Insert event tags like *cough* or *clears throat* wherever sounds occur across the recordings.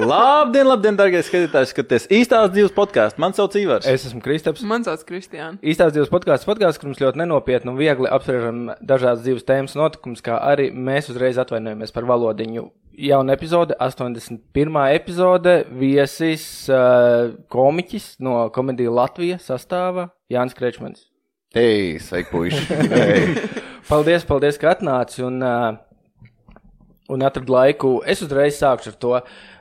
Labdien, labdien, darbie skatītāji! Skaties īstās dzīves podkāstu. Man sauc Ivars. Es esmu Kristaps. Man sauc Kristiāna. Īstās dzīves podkāsts, podkāsts, kur mums ļoti nenopietni un viegli apspriežam dažādas dzīves tēmas notikumus, kā arī mēs uzreiz atvainojamies par valodiņu. Jauna epizode, 81. epizode, viesis uh, komiķis no komēdija Latvija sastāvā Jānis Krečmans. Hei, sveiki, puiši! *laughs* Paldies, paldies, ka atnāci un, uh, un atradi laiku. Es uzreiz sākšu ar to.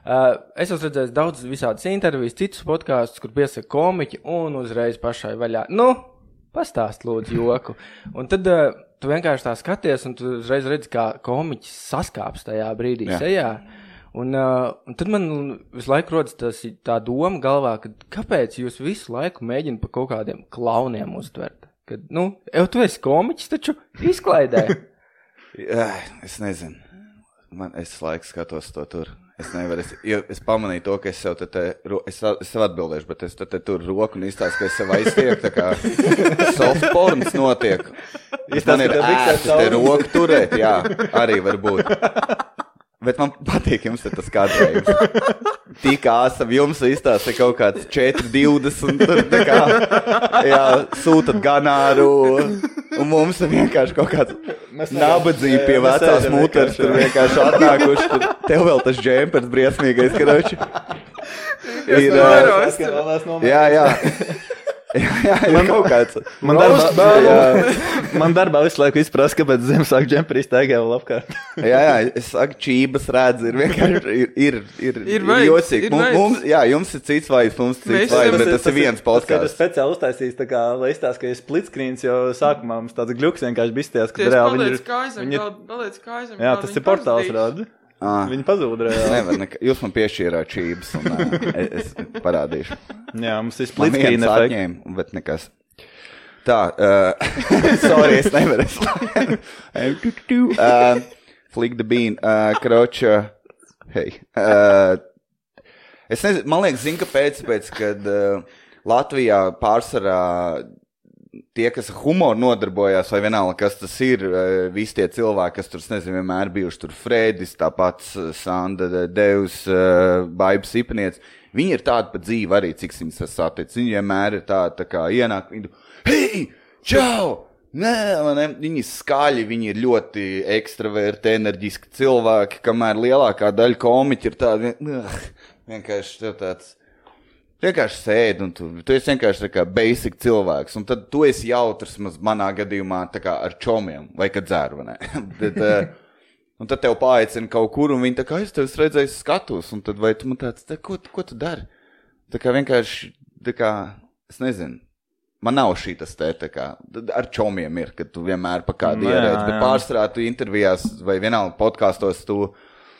Uh, es esmu redzējis daudz visādas intervijas, citus podkāstus, kur piesaka komiķi un uzreiz pašai vaļā. Nu, pastāst, lūdzu, joku. *laughs* Un tad uh, tu vienkārši tā skaties, un tu uzreiz redzi, kā komiķis saskāps tajā brīdī Jā. sejā. Un, uh, un tad man visu laiku rodas tas, tā doma galvā, ka kāpēc jūs visu laiku mēģināt par kaut kādiem klauniem uztvert? Kad, nu, jau tu esi komiķis, taču izklaidē. *laughs* Jā, Es nezinu. Man, es laiku skatos to tur. Es nevaru. Es, es pamanīju to, ka es sev te, te es, es sev atbildēšu, bet es te, te tur roku un izstāstu, ka es sev aiztieku. Tā kā *laughs* soft porns notiek. Bet Man ir ērti te roku turēt. Jā, arī var būt. *laughs* Bet man patīk jums tas kādreiz. Tik āsam jums izstāsta kaut kāds 4,20 tur tā kā, jā, sūtat ganāru. Un mums ir vienkārši kaut kāds nabadzība pie vecās vienkārši, Tur vienkārši atnākuši. Tur tev vēl tas džempers briesmīgais, karoči. Ir, jā, jā. Jā, ir kaut kāds. Man darbā, jā, man darbā visu laiku izprasa, kāpēc Ziemassvētku džemperi staigā vēl apkārt. Jā, jā, es saku, čības redz, ir vienkārši ir, ir, ir, Ir veids, jocīgi. ir Mums, mums, jā, jums ir cits vaids, mums ir cits esam- bet tas ir viens Tas ir podkāsts. speciāli uztaisījis, tā kā, lai izstāsta, ka ir splitscreens, jo sākumā mums tāds gluks vienkārši bija izsties, ka reāli viņi paliec ir. kājām, viņi ir- vēl- paliec kājām. Jā, tas ir portāls, pazudīs. Ah. Viņi pazuda nevaru, nekā, jūs man piešķīrāt čības, un uh, es parādīšu. Jā, mums ir Man splitscreen viens efekts. atņēma, bet nekas. Tā, uh, *laughs* sorry, es nevaru. uh, Flick the bean, uh, kroča, hei. Uh, es nezinu, man liekas, zinu, kāpēc, pēc, kad uh, Latvijā pārsvarā tie, kas ar humoru nodarbojās, vai vienalga, kas tas ir, eh, visi tie cilvēki, kas tur, es nezinu, vienmēr bijuši tur Fredis, tāpat Sanda, Devs, eh, Baibs, Ipniec. Viņi ir tādi pa dzīvi arī, cik viņas esmu saticis. Viņi vienmēr ir tādi, tā kā ienāk, viņi, hei, čau! Nē, ne, viņi ir skaļi, viņi ir ļoti ekstraverti, enerģiski cilvēki, kamēr lielākā daļa komiķi ir tādi, vien- vienkārši tāds vienkārši sēdi un tu, tu esi vienkārši kā basic cilvēks. Un tad tu esi jautrs, manā gadījumā, kā ar čomiem vai kad? Bet, *laughs* eh, Un tad tev paaicina kaut kur, un viņi tā kā es tevi redzēju, skatos, un tad vai tu man tāds, tā, ko, ko tu dari? Tā kā vienkārši, tā kā, es nezinu. Man nav šī tas te, tā kā, ar čomiem ir, ka tu vienmēr pa kādu ierēdzi, bet pārstrā tu intervijās vai vienalga podkāstos tu,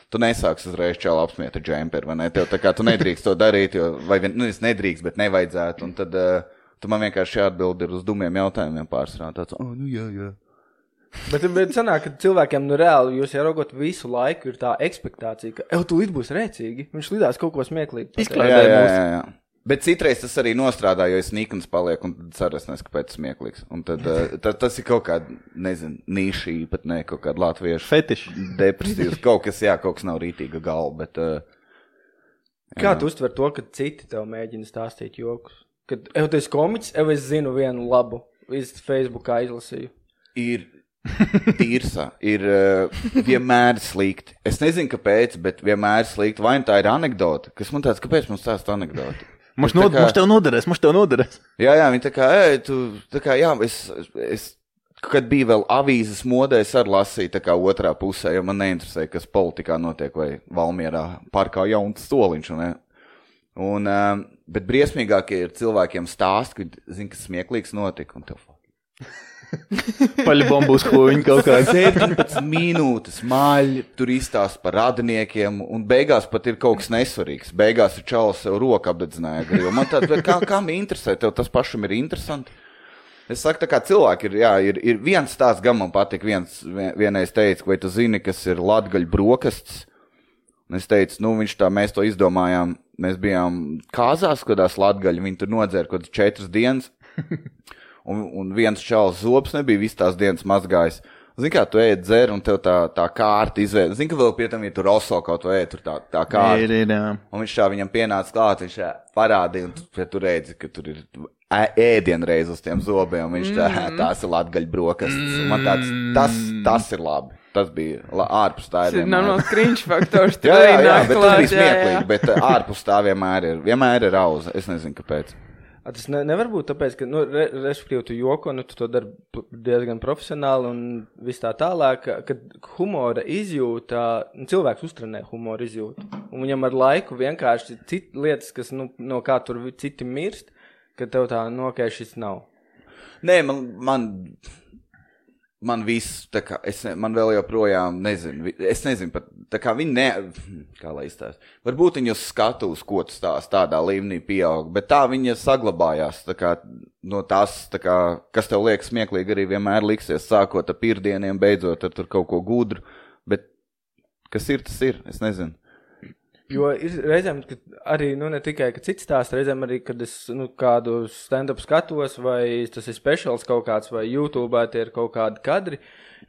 tu nesāksi uzreiz čālu apsmiet ar džemperi, vai ne? Tev tā kā tu nedrīkst to darīt, jo, vai vien, nu, es nedrīkst, bet nevajadzētu, un tad uh, tu man vienkārši jāatbild ir uz dumiem jautājumiem pārstrā. Tāds, oh, nu jā, jā. Bet, bet sanāk, ka cilvēkiem nu reāli jūs jau raugot visu laiku, ir tā expectācija, ka, ej, tu līdz būs rēcīgi. Viņš lidās kaut ko smieklīgu. pateikt. Izklaidē. Jā, jā, jā, jā. Bet citreiz tas arī nostrādā, jo es nikns palieku, un tad saras nes, kāpēc tas smieklīgs. Un tad, uh, *laughs* tad tas ir kaut kāda, nezinu, nīši, pat ne kaut kāda latviešu Fetiši. depresīvs. *laughs* Kaut kas, jā, kaut kas nav rītīga galva, bet. Uh, Kā tu uztver to, ka citi tev mēģina stāstīt joks? Kad tu esi komiķis, ej, es zinu vienu labu. Es Facebookā izlasīju. ir tīrsa, ir uh, vienmēr slikti. Es nezinu, kāpēc, bet vienmēr slikti. Vai nu tā ir anekdote, kas man tāds, kāpēc mums stāsta anekdote? Mums, nod, kā- mums tev noderēs, mums tev noderēs. Jā, jā, viņi tā kā, ej, tu, tā kā, jā, es, es, kad bija vēl avīzes modē, es arī lasīju tā kā otrā pusē, jo man neinteresēja, kas politikā notiek vai Valmierā parkā jauns stoliņš, ne? Un, um, bet briesmīgākie ir cilvēkiem stāst, ka viņi zina, kas smieklīgs notika, un tev *laughs* Paļbombu uz huņu kaut kāds. 17 minūtes maļi, tur izstāsta par radiniekiem, un beigās pat ir kaut kas nesvarīgs. Beigās ir čalis sev roku apdedzināja. gribu. Man tāds, kā, kā man interesē, tev tas pašam ir interesanti. Es saku, tā kā cilvēki ir, jā, ir, ir viens stāsts, gan man patīk, viens vien- vienreiz teica, vai tu zini, kas ir latgaļu brokastis. Un es teicu, nu, viņš tā, mēs to izdomājām. Mēs bijām kāzās, kādās latgaļu, viņi tur nodzēra kaut kādas četras dienas. Un, un viens čels zobs nebija visu tās dienas mazgājis. Zini, kā tu ēd dzer, un tev tā, tā kārta izvēle. Zini, ka vēl pie tam, ja tur roso kaut ko ēd, tur tā, tā kārta. Ir, ir, jā. Un viņš tā viņam pienāca klāt, viņš tā parādīja, un tu, ja tu redzi, ka tur ir ēdienreiz uz tiem zobiem, un viņš tā, tās ir latgaļ brokastis. Un Man tāds, tas, tas ir labi. Tas bija ārpus tā Tas vienmēr. normāls cringe faktors. *laughs* Jā, jā, jā, bet tas klāt, bija jā, jā. smieklīgi, bet ārpus tā vienmēr ir, vienmēr ir auza. Es nezinu, kāpēc. A, Tas ne, nevar būt tāpēc, ka, nu, re, respektīvi, tu joko, nu, tu to dari diezgan profesionāli un viss tā tālāk, ka- kad humora izjūta, nu, cilvēks uztrenē humora izjūtu. Un viņam ar laiku vienkārši cit lietas, kas, nu, no kā tur citi mirst, ka tev tā nokē šis nav. Nē, man, man, man viss, tā kā, es, man vēl joprojām nezinu, es nezinu, pat, tā kā viņi ne, *clears throat* kā lai izstāst, varbūt viņi uz skatuves, ko tu stāst, tādā līmenī pieaug, bet tā viņa saglabājās, tā kā, no tās, tā kā, kas tev liekas smieklīgi, arī vienmēr liksies, sākot ar pirdieniem, beidzot ar tur kaut ko gudru, bet kas ir, tas ir, es nezinu. Jo ir reizēm, kad arī nu, ne tikai ka cits stāsts, reizēm arī, kad es nu, kādu stand-up skatos, vai tas ir speciāls kaut kāds, vai YouTube tie ir kaut kādi kadri,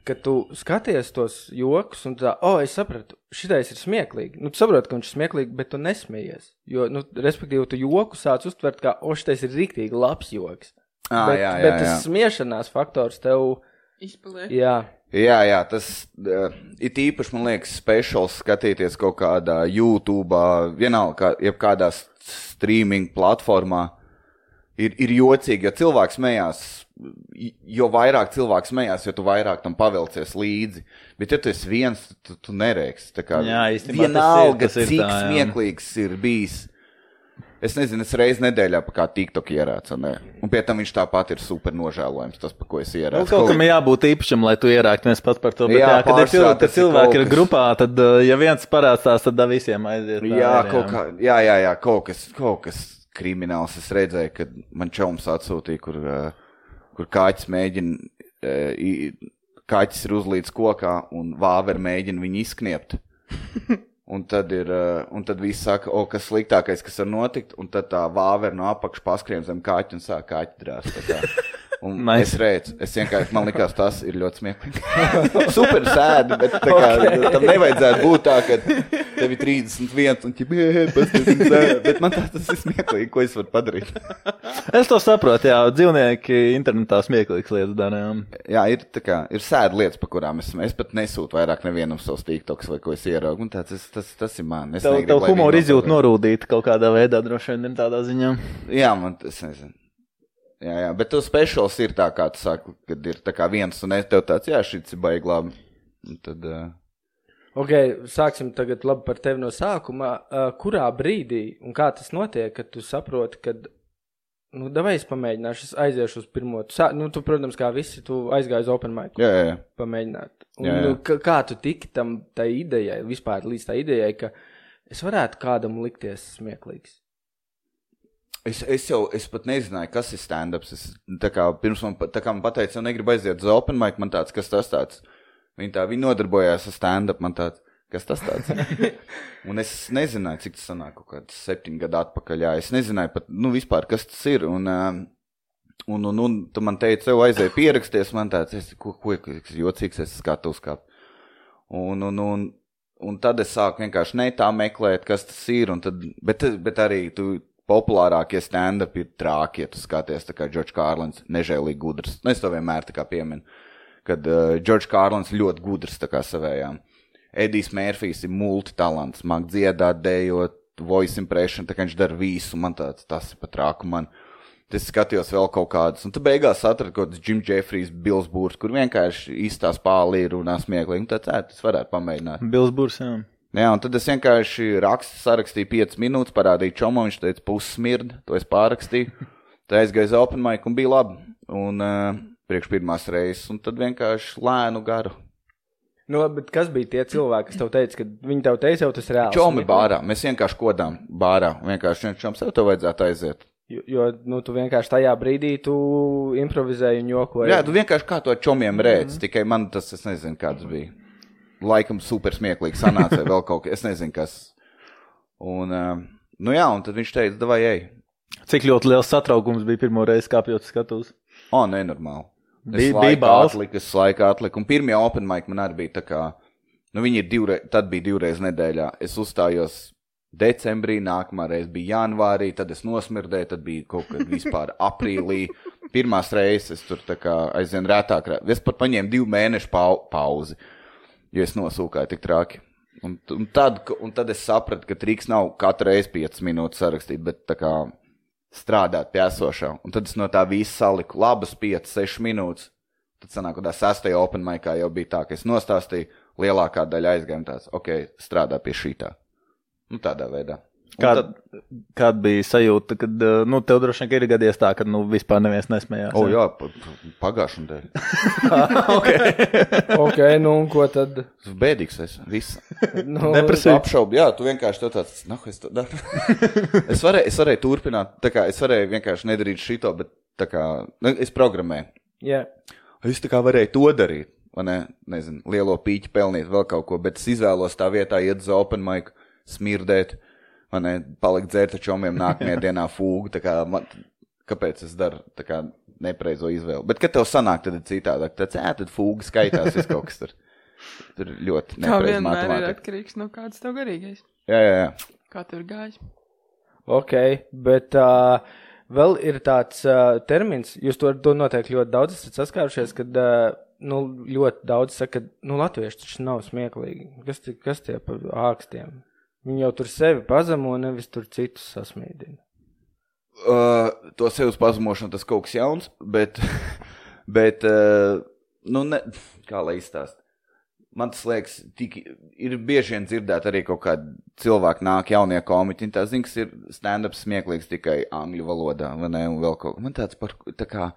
ka tu skaties tos joks, un tā, oh, es sapratu, šitais ir smieklīgi. Nu, tu saproti, ka viņš ir smieklīgi, bet tu nesmējies. Jo, nu, respektīvi, tu joku sāc uztvert, kā, oh, šitais ir rīktīgi labs joks. Ā, bet, jā, jā, bet jā. tas smiešanās faktors tev, Izpaliek. jā. Jā, jā, tas uh, ir īpaši, man liekas, speciāls skatīties kaut kādā YouTube, vienalga, kā, jebkādā streaming platformā. Ir, ir jocīgi, ja cilvēks smējās, jo vairāk cilvēks smējās, jo vairāk tam pavelcies līdzi. Bet, ja tu esi viens, tu, tu nerēksi. Tā kā Jā, īstenībā tas ir- vienalga, tas ir cik tā, jā. smieklīgs ir bijis. Es nezinu, es reizē nedēļā pa kā TikTok ierācu, ne? un pie tam viņš tāpat ir super nožēlojams, tas, pa ko es Nu, ierācu. kaut kam jābūt īpašam, lai tu ierāktu viens pats par to. Bet, jā, Jā, jā, kad ir cilvēki, cilvēki ir grupā, tad, uh, ja viens parādās, tad visiem aiziet. Jā, ir, kaut kā, jā, jā, jā, kaut kas, kaut kas krimināls. Es redzēju, kad man čoms atsūtīja, kur, uh, kur kāķis mēģina, i- kāķis ir uzlīdz kokā un vāver mēģina viņu izkniept. *laughs* Un tad, ir, uh, un tad viss saka, o, kas sliktākais, kas var notikt, un tad tā vāver no apakšas paskrien zem kāķa un sāk kāķi drāzt. *laughs* nice. es redzu, es vienkārši, man likās, tas ir ļoti smieklīgi. *laughs* Super sēdi, bet tā kā, okay. tam nevajadzētu būt tā, ka tev ir 31 un bet man tā, tas ir smieklīgi, ko es varu padarīt. Es to saprotu, jā, dzīvnieki internetā smieklīgas lietas dara. jā. Ir, kā, ir sēdi lietas, pa kurām es, es pat nesūtu vairāk nevienam savus tīktoks vai ko es ieraugu. tāds, Tas, tas, tas ir man. Es Tev, negribu, tev humoru viņi izjūt nozaga. norūdīt kaut kādā veidā, droši vien, tādā ziņā. Jā, man tas nezinu. Jā, jā, bet tas speciāls ir tā, kā tu saki, kad ir tā kā viens un es tev tāds, jā, šis ir baigi labi. Un Tad, uh, Ok, sāksim tagad labi par tevi no sākuma. Uh, kurā brīdī un kā tas notiek, kad tu saproti, ka, nu, davai es pamēģināšu, es aiziešu uz pirmo. Tu, sā, nu, tu, protams, kā visi, tu aizgāji uz open mic jā, jā, jā. pamēģināt. Un, Jā, jā. Nu, kā, kā tu tiki tam, tai idejai, vispār līdz tai idejai, ka es varētu kādam likties smieklīgs? Es, es jau es pat nezināju, kas ir stand-ups. Es, tā kā pirms man, kā man pateica, ka negribu aiziet uz open mic, man tāds, kas tas tāds. Viņi tā, viņi nodarbojās ar stand-up, man tāds, kas tas tāds. *laughs* un es nezināju, cik tas sanāk, kaut kāds septiņu gadu atpakaļ. Jā. Es nezināju pat, nu, vispār, kas tas ir. Un, um, un, un, un tu man teici, tev aizēja pieraksties, man tāds, es, ko, ko, kas jocīgs, es skatos kā. Un, un, un, un tad es sāku vienkārši ne tā meklēt, kas tas ir. un Tad, bet, bet arī tu populārākie stand-up ir trākie. Tu skaties, tā kā Džordžs Kārlins, nežēlīgi gudrs. Nu, es to vienmēr tā kā pieminu. Kad uh, Džordžs Kārlins ļoti gudrs tā kā savējām. Edijs Mērfijs ir multitalants, māk dziedāt, dējot, voice impression, tā kā viņš dara visu. Man tāds, tas ir pat rāku man. Es skatījos vēl kaut kādus, un tu beigās atradi kaut kāds Jim Jeffries, Bills Būrs, kur vienkārši īstās pāli ir runā smieklīgi. Un tāds, ē, tas varētu pamēģināt. Bils Burs, jā. Jā, un tad es vienkārši rakstu, sarakstīju 5 minūtes, parādīju čomu, viņš teica, pussmird, to es pārakstīju. Tad aizgāju uz Open Mic un bija labi. Un uh, priekš pirmās reizes, un tad vienkārši lēnu garu. Nu, bet kas bija tie cilvēki, kas tev teica, ka viņi tev teica, jau tas ir reāli? Čomi bārā, mēs vienkārši kodām bārā. Vienkārši viens čoms, tev to vajadzētu aiziet. Jo, jo nu, tu vienkārši tajā brīdī tu improvizēji un jokoji. Jā, tu vienkārši kā to čomiem rēdz, tikai man tas, es nezinu, kāds bija. Laikam super smieklīgi sanāca, vai vēl kaut kas, es nezinu, kas. Un, uh, nu jā, un tad viņš teica, davai, ej. Cik ļoti liels satraukums bija pirmo reizi kāpjot skatus. O, nenormāli. Bija- atliku, es laiku atliku. Un pirmie open mic man arī bija tā kā, nu viņi ir divreiz, tad bija divreiz nedēļā. Es uzstājos decembrī, nākamā reize bija janvārī, tad es nosmirdēju, tad bija kaut kad vispār *laughs* aprīlī. Pirmās reizes es tur tā kā aizvien rētāk, rē- es pat paņēmu divu mēnešu pau pauzi, jo es nosūkāju tik traki. Un, un, tad, un tad es sapratu, ka triks nav katru reizi 5 minūtes sarakstīt, bet tā kā strādāt pie esošā. Un tad es no tā visa saliku labas 5, 6 minūtes. Tad sanāk, ka tā sastajā open micā jau bija tā, ka es nostāstīju, lielākā daļa aizgāja un tāds, ok, strādā pie šītā. Nu, tādā veidā. Kāda, tad- kāda bija sajūta, kad, uh, nu, tev droši vien ir gadījies tā, ka, nu, vispār neviens nesmējās? O, jā, pa- pa- pagājušajā nedēļā. *laughs* *laughs* ok, nu un ko tad? Bēdīgs es. Viss. *laughs* Nu, Depresija. Apšaubu, jā, tu vienkārši tā tāds, nah, es to daru. es, varēju, es varēju turpināt, tā kā es varēju vienkārši nedarīt šito, bet tā kā, nu, es programmēju. Jā. Es tā kā varēju to darīt, vai ne? Nezinu, lielo pīķi pelnīt, vēl kaut ko, bet es izvēlos tā vietā iet uz open mic, smirdēt, vai ne, palikt dzērt ar čomiem nākamajā *laughs* dienā fūgu, kā, man, kāpēc es daru, nepreizo izvēli. Bet, kad tev sanāk, tad ir citādāk, tad, ē, tad fūga skaitās, viss kaut kas tur. Tur ļoti Tā nepreiz vienmēr ir matemātika. atkarīgs no kāds tev garīgais. Jā, jā, jā. Kā tev ir gājis? Ok, bet uh, vēl ir tāds uh, termins, jūs to, to noteikti ļoti daudz esat saskārušies, kad uh, nu, ļoti daudz saka, ka nu, latvieši taču nav smieklīgi. Kas, tie- kas tie par ākstiem? Viņi jau tur sevi pazemo, nevis tur citus sasmīdina. Uh, to sevis pazemošana tas kaut kas jauns, bet, *laughs* bet uh, nu, ne, kā lai izstāst. Man tas liekas, tik, ir bieži vien dzirdēt arī kaut kādi cilvēki nāk jaunie komiķi, tā zina, kas ir stand-up smieklīgs tikai angļu valodā, vai ne, un vēl kaut ko. Man tāds par, tā kā,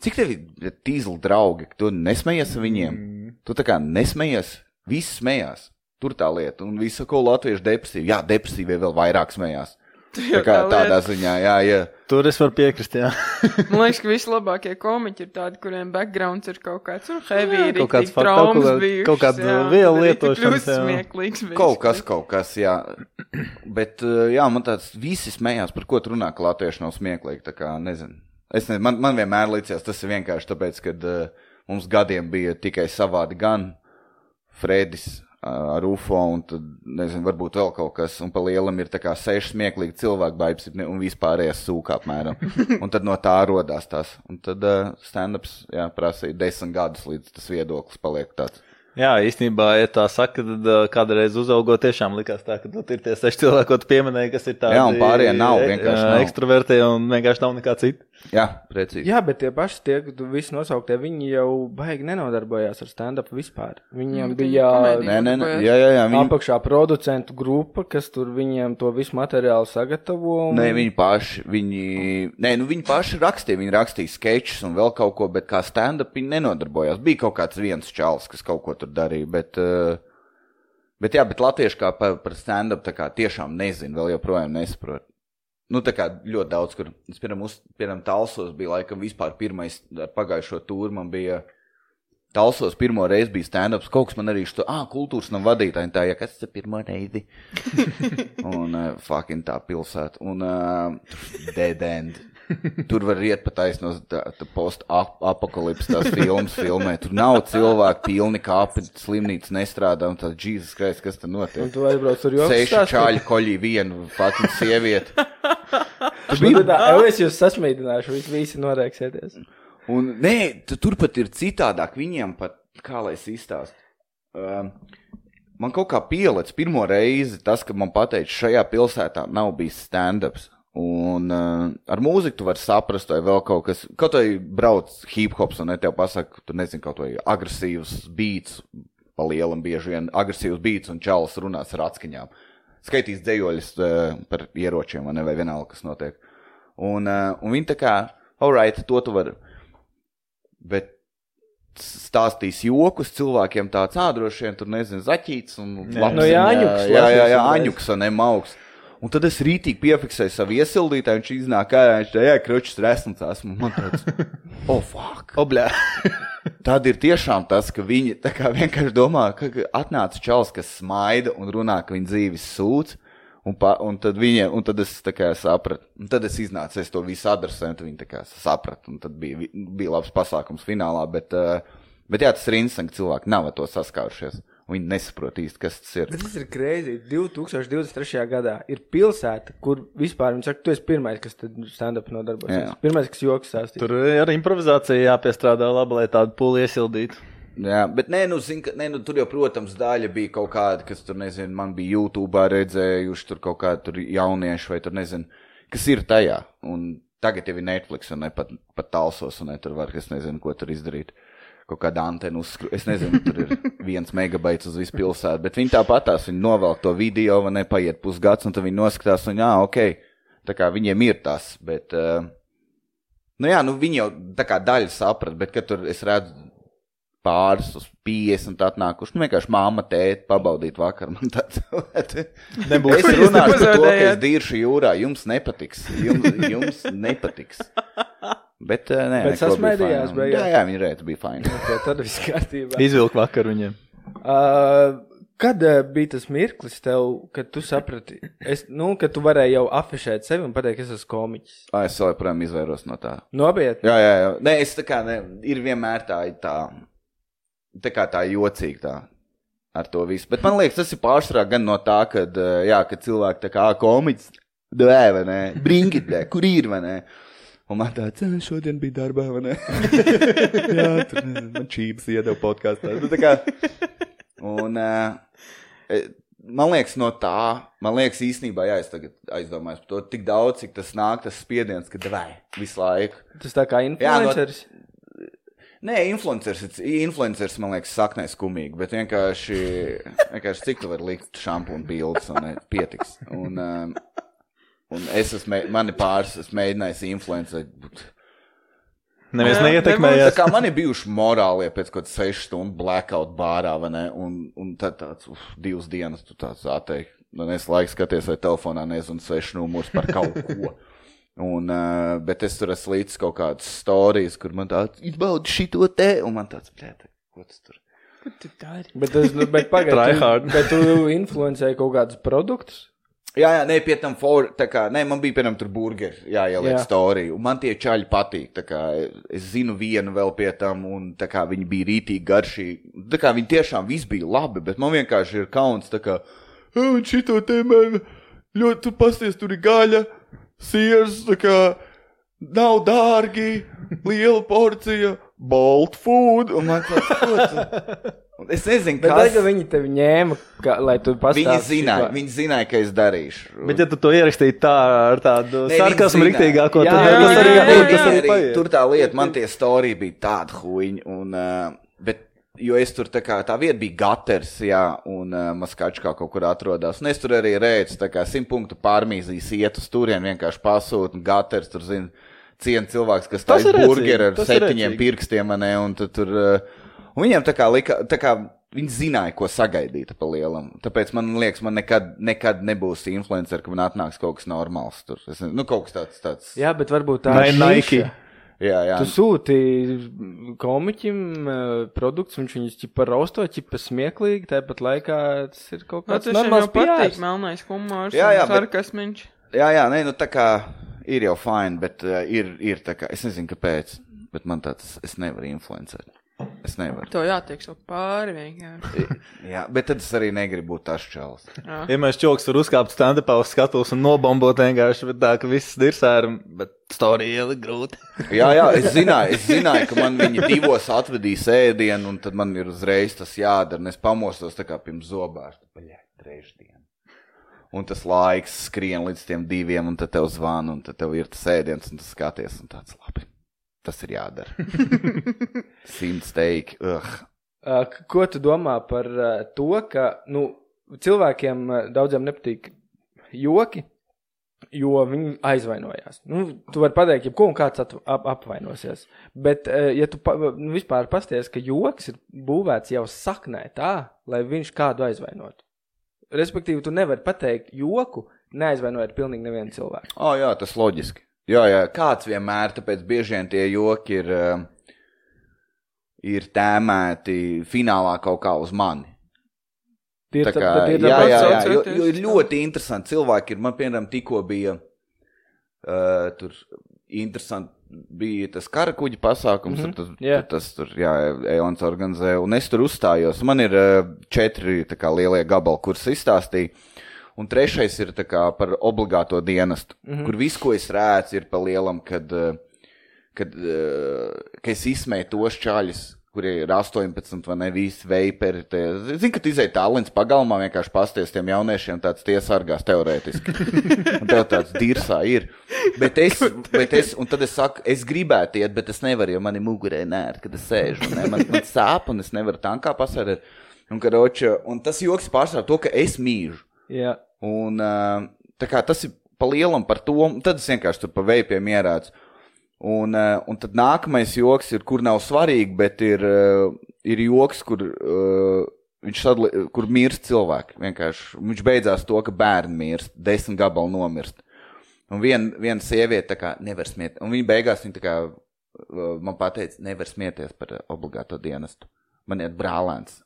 cik tev ir tīzli draugi, tu nesmējies ar viņiem? Mm. Tu tā kā nesmējies, visi smējās. Tur tā lieta, un visi, ko latvieši depresīvi, jā, depresīvie vēl vairāk smējās. Tā kā tādā ziņā, jā, jā. Tur es varu piekrist, jā. Man liekas, ka vislabākie komiķi ir tādi, kuriem backgrounds ir kaut kāds nu, heavy, Jā, kaut kāds traumas bijušas, kaut kāda viela lietošanas, smieklīgs. Kaut kas, basically. kaut kas, jā. *clears throat* Bet, uh, jā, man tāds visi smējās, par ko tu runā, ka latvieši nav smieklīgi. Tā kā, nezinu. Es nezinu, man, man vienmēr liekas, tas ir vienkārši tāpēc, ka uh, mums gadiem bija tikai savādi gan Fredis ar UFO, un tad, nezinu, varbūt vēl kaut kas, un pa lielam ir tā kā seši smieklīgi cilvēki, baibs, un vispārējais sūkā apmēram. *laughs* Un tad no tā rodās tas. Un tad uh, stand-ups, jā, prasīja desmit gadus, līdz tas viedoklis paliek tāds. Jā, īstenībā, ja tā saka, tad uh, kādreiz uzaugot, tiešām likās tā, ka nu, ir tie seši cilvēki, ko tu pieminēji, kas ir tādi Jā, un pārējie nav, e- vienkārši nav. ekstravertie un vienkārši nav nekā cita. Jā, precīzi. Jā, bet tie paši, tie, visi nosauktie, viņi jau baigi nenodarbojās ar stand-up vispār. Viņiem Nu, bija. Nē, nē, nē, jā, jā, jā. Viņi, apakšā producentu grupa, kas tur viņiem to visu materiālu sagatavo. Un... Nē, viņi paši, viņi, nē, nu viņi paši rakstīja, viņi rakstīja sketčus un vēl kaut ko, bet kā stand-up viņi nenodarbojās. Bija kaut kāds viens čalis, kas kaut ko tur darīja, bet, uh, bet jā, bet latvieši kā par, par stand-up tā kā tiešām nezinu, vēl joprojām nesaprot. Nu, tā kā ļoti daudz, kur, es piemēram, uz, piemēram Talsos bija laikam vispār pirmais ar pagājušo tūru, man bija Talsos pirmo reizi bija stand-ups, kaut kas man arī šo, ah, kultūras nav vadītāji, tā, ja kas tas pirmo reizi? *laughs* un uh, fucking tā pilsēta. Un uh, dead end. Tur var iet pa taisno post-apakalips tās filmas filmē. Tur nav cilvēku pilni kāpi, slimnīca nestrādā, un tāds Jesus Christ, kas tur Un notiek? tu aizbrauc tur jau Seši čāļi koļī vienu fucking sievieti. bija. Tā, es jūs sasmīdināšu, visi, visi norēksieties. Un nē, tu- tur pat ir citādāk. Viņiem pat, kā lai es izstāstu. Um, man kaut kā pielicis pirmo reizi tas, ka man pateica, šajā pilsētā nav bijis stand-ups. Un uh, ar mūziku tu vari saprast, vai vēl kaut kas, kaut vai brauc hip hops, un ne tev pasaka, tu nezini, kaut vai agresīvs beats, pa lielam bieži vien agresīvs beats, un čalis runās ar atskaņām. Skaitīs dzējoļus uh, par ieročiem, vai ne, vai vienalga, kas notiek. Un, uh, un viņi tā kā, alright, to tu vari. Bet stāstīs jokus cilvēkiem tāds ādroši vien, tur nezinu, zaķīts un Jā. No Jāņuks Jā, jā, jā, lasīsim Aņuks, ne mauks. Un tad es rītīgi piefiksēju savu iesildītāju, viņš iznāk, kā viņš tā, jā, kročs resns esmu. Man tāds, *laughs* oh, fuck. Obļā. *laughs* Tad ir tiešām tas, ka viņi vienkārši domā, ka atnāca čels, kas smaida un runā, ka viņa dzīves sūdz. Un, pa, un, tad viņiem, un tad es kā sapratu, un tad es iznācu, es to visu adresēju, un viņi tā kā sapratu, un tad bija, bija labs pasākums finālā, bet, uh, bet jā, tas ir interesanti, ka cilvēki nav ar to saskārušies, viņi nesaprot īsti, kas tas ir. Bet tas ir greizi. 2023. gadā ir pilsēta, kur vispār viņi saka, tu esi pirmais, kas stand-up nodarbosies. Jā. Pirmais, kas joks stāstīs. Tur ar improvizāciju jāpiestrādā labi, lai tādu pūli iesildītu. Jā, bet nē, nu, zin, ka, nē, nu, tur jau, protams, daļa bija kaut kāda, kas tur, nezinu, man bija YouTube redzējuši, tur kaut kādi tur jaunieši vai tur, nezinu, kas ir tajā. Un tagad jau ir Netflix un ne pat, pat talsos, un ne tur var, es nezinu, ko tur izdarīt. Kaut kāda antena uzskru... Es nezinu, tur ir viens megabaits uz visu pilsētu, bet viņi tāpatās, viņi novelk to video, vai nepaiet pusgads, un tad viņi noskatās, un jā, ok, tā kā viņiem ir tas, bet, uh, nu jā, nu viņi jau tā kā daļa saprat, bet, kad tur es redzu pāris uz 50 atnākuši, nu vienkārši māma tēti pabaudīt vakar, man tāds, Nebūs. Es runāšu par to, ka es diršu jūrā, jums nepatiks, jums, jums nepatiks. Bet, uh, nē, Bet sasmaidījās? Jā, jā, viņi redz, bija fajn. *laughs* Okay, tad viss kārtībā. Izvilkt vakar viņiem. Uh, kad uh, bija tas mirklis tev, kad tu saprati, es, nu, ka tu varēji jau afišēt sevi un pateikt, ka es esmu komiķis? Ā, Es joprojām izvairos no tā. Nopietni. Jā, jā, jā. Nē, es tā kā, ne, ir vienmēr tā, tā, tā kā tā jocīgi tā. Ar to visu. Bet man liekas, tas ir pārsvarā gan no tā, ka, jā, ka cilvēki tā kā "Ā, komiķis, dē, vai ne? Bringit, dē, kur ir, vai ne? Un man tāds, "Ā, šodien bija darbā, vai ne? *laughs* jā, tur man čības iedeva podkāstā. Nu, un, uh, man liekas, no tā, man liekas, īstenībā, jā, es tagad aizdomājos par to, tik daudz, cik tas nāk, tas spiediens, ka dē, visu laiku. Tas tā kā influenceris. Nē, influenceris, influenceris man liekas, saknē skumīgi, bet vienkārši, vienkārši cik tu vari likt šampūnu bildes un ne, pietiks. Un, um, un es esmu, mani pāris, es mēģināju influencēt. bet- Neviens Jā, Tā neietekmējās. kā man ir *laughs* bijuši morālie pēc kaut kādas sešas stundu blackout bārā, vai ne? Un, un tad tāds, uf, divas dienas tu tāds atteikti. Un es laiku skaties, vai telefonā nezinu sešu numurus par kaut ko. *laughs* Un, uh, bet es tur esmu līdz kaut kādas stāstījis, kur man tāds izbaudi šito te, un man tāds, blēd, ko tas tur? Ko tu dari? Bet, tas, nu, bet *laughs* pagaidi, Try tu, hard. bet tu influencēji kaut kādus produktus. Jā, jā, nē, pie tam, for, tā kā, nē, man bija, piemēram, tur burgeri, jā, ieliek Jā. storiju, un man tie čaļi patīk, tā kā, es zinu vienu vēl pie tam, un tā kā viņi bija rītīgi garšīgi, tā kā viņi tiešām viss bija labi, bet man vienkārši ir kauns, tā kā, "Ā, un šito te man ļoti, tu pasties, tur ir gaļa, siers, tā kā, nav dārgi, liela porcija, bolt food, un man tāds, *laughs* Es nezinu, Bet kas. tagad viņi tevi ņēma, ka, lai tu pastāstītu. Viņi zināja, viņi zināja, ka es darīšu. Bet, ja tu to ierakstīji tā ar tādu sarkasmu riktīgāko, Jā, tad jā, tas arī, jā, jā, tas arī jā. paiet. Tur tā lieta, man tie storija bija tāda huīņa, un, bet, jo es tur tā kā, tā vieta bija gaters, jā, un uh, Maskačkā kaut kur atrodas, un es tur arī redzu, tā kā simt punktu pārmīzīs iet uz turien, vienkārši pasūt, un gaters tur, zina, cien cilvēks, kas Tas tā ir ir burgeri rēcīgi, ar septiņiem pirkstiem, ne, un tad tur, uh, un viņiem tā kā lika, tā kā, Viņi zināja, ko sagaidīt pa lielam. Tāpēc man liekas, man nekad, nekad nebūs influencer, ka man atnāks kaut kas normāls. Tur. Es, nezinu, nu, kaut kas tāds. tāds. Jā, bet varbūt tā ir Nike? Jā, jā. Tu sūti komiķim uh, produktus, viņš viņus ķipa rosto, ķipa smieklīgi, tāpat laikā tas ir kaut Nu, kāds jau normāls patīk, melnais humors, Jā, jā, bet- sarkasmiņš. Jā, jā, nē, nu tā kā ir jau fini, bet uh, ir, ir tā kā, es nezinu, kāpēc, bet man tāds, es nevaru influencēt. Es nevaru. To jātiek so pāri vienkārši. *laughs* Jā, bet tad es arī negribu būt tas čels. Ja mēs čoks tur uzkāpt stand-upā uz skatuves un nobombot vienkārši, bet tā, ka viss ir, bet storija ielikt grūti. *laughs* Jā, jā, es zināju, es zināju, ka man viņi divos atvedīs ēdienu, un tad man ir uzreiz tas jādara, un es pamostos tā kā pirms zobārsta. Baļā, trešdien. Un tas laiks skrien līdz tiem diviem, un tad tev zvana, un tad tev ir tas ēdiens, un tu skaties, un tāds labi. Tas ir jādara. *laughs* Simt steiki. Ugh. Uh, ko tu domā par uh, to, ka nu, cilvēkiem uh, daudziem nepatīk joki, jo viņi aizvainojās? Nu, tu vari pateikt, ja ko un kāds at, ap, apvainosies. Bet, ja tu pa, nu, vispār pasties, ka joks ir būvēts jau saknē tā, lai viņš kādu aizvainotu. Respektīvi, tu nevari pateikt joku, neaizvainojot pilnīgi nevienu cilvēku. O, jā, tas loģiski. Jā, jā, kāds vienmēr, tāpēc bieži vien tie joki ir, uh, ir tēmēti finālā kaut kā uz mani. Tie ir Tā tā- kā, ir jā, jā, jā, jo, jo ir ļoti interesanti cilvēki. Ir, man, piemēram, tikko bija uh, tur interesanti. Bija tas karakuģa pasākums, mm -hmm. tas, jā. tas tur, jā, Eons organizēja, un es tur uzstājos. Man ir uh, četri tā kā, lielie gabali, kurus izstāstīju. Un trešais ir par obligāto dienestu, mm -hmm. kur viss, ko es rēcu, ir pa lielam, kad, uh, kad, uh, kad es izsmēju tos čaļus, kuriem ir 18 vai ne visi veiperi. Zini, ka tu izēji tālens pagalmā vienkārši pasties tiem jauniešiem, tāds tiesargās teorētiski. Un tev tāds dirsā ir. Bet es, bet es, un tad es saku, es gribētu iet, bet es nevaru, jo man ir mugurē nērt, kad es sēžu. Ne? Man, man sāp, un es nevaru tankā pasēdēt. Un, karoča, un tas joks pārstāv to, ka es mīžu. Jā. Un, kā tas ir pa lielam par to, tad es vienkārši tur pa veipiem ierādu. Un, un tad nākamais joks ir, kur nav svarīgi, bet ir, ir joks, kur, sadali, kur mirst cilvēki. Vienkārši viņš beidzās to, ka bērni mirst, desmit gabalu nomirst. Un viena vien sieviete tā kā nevar smiet, un viņa beigās viņa kā man pateica, nevar smieties par obligāto dienestu. Man ir brālēns,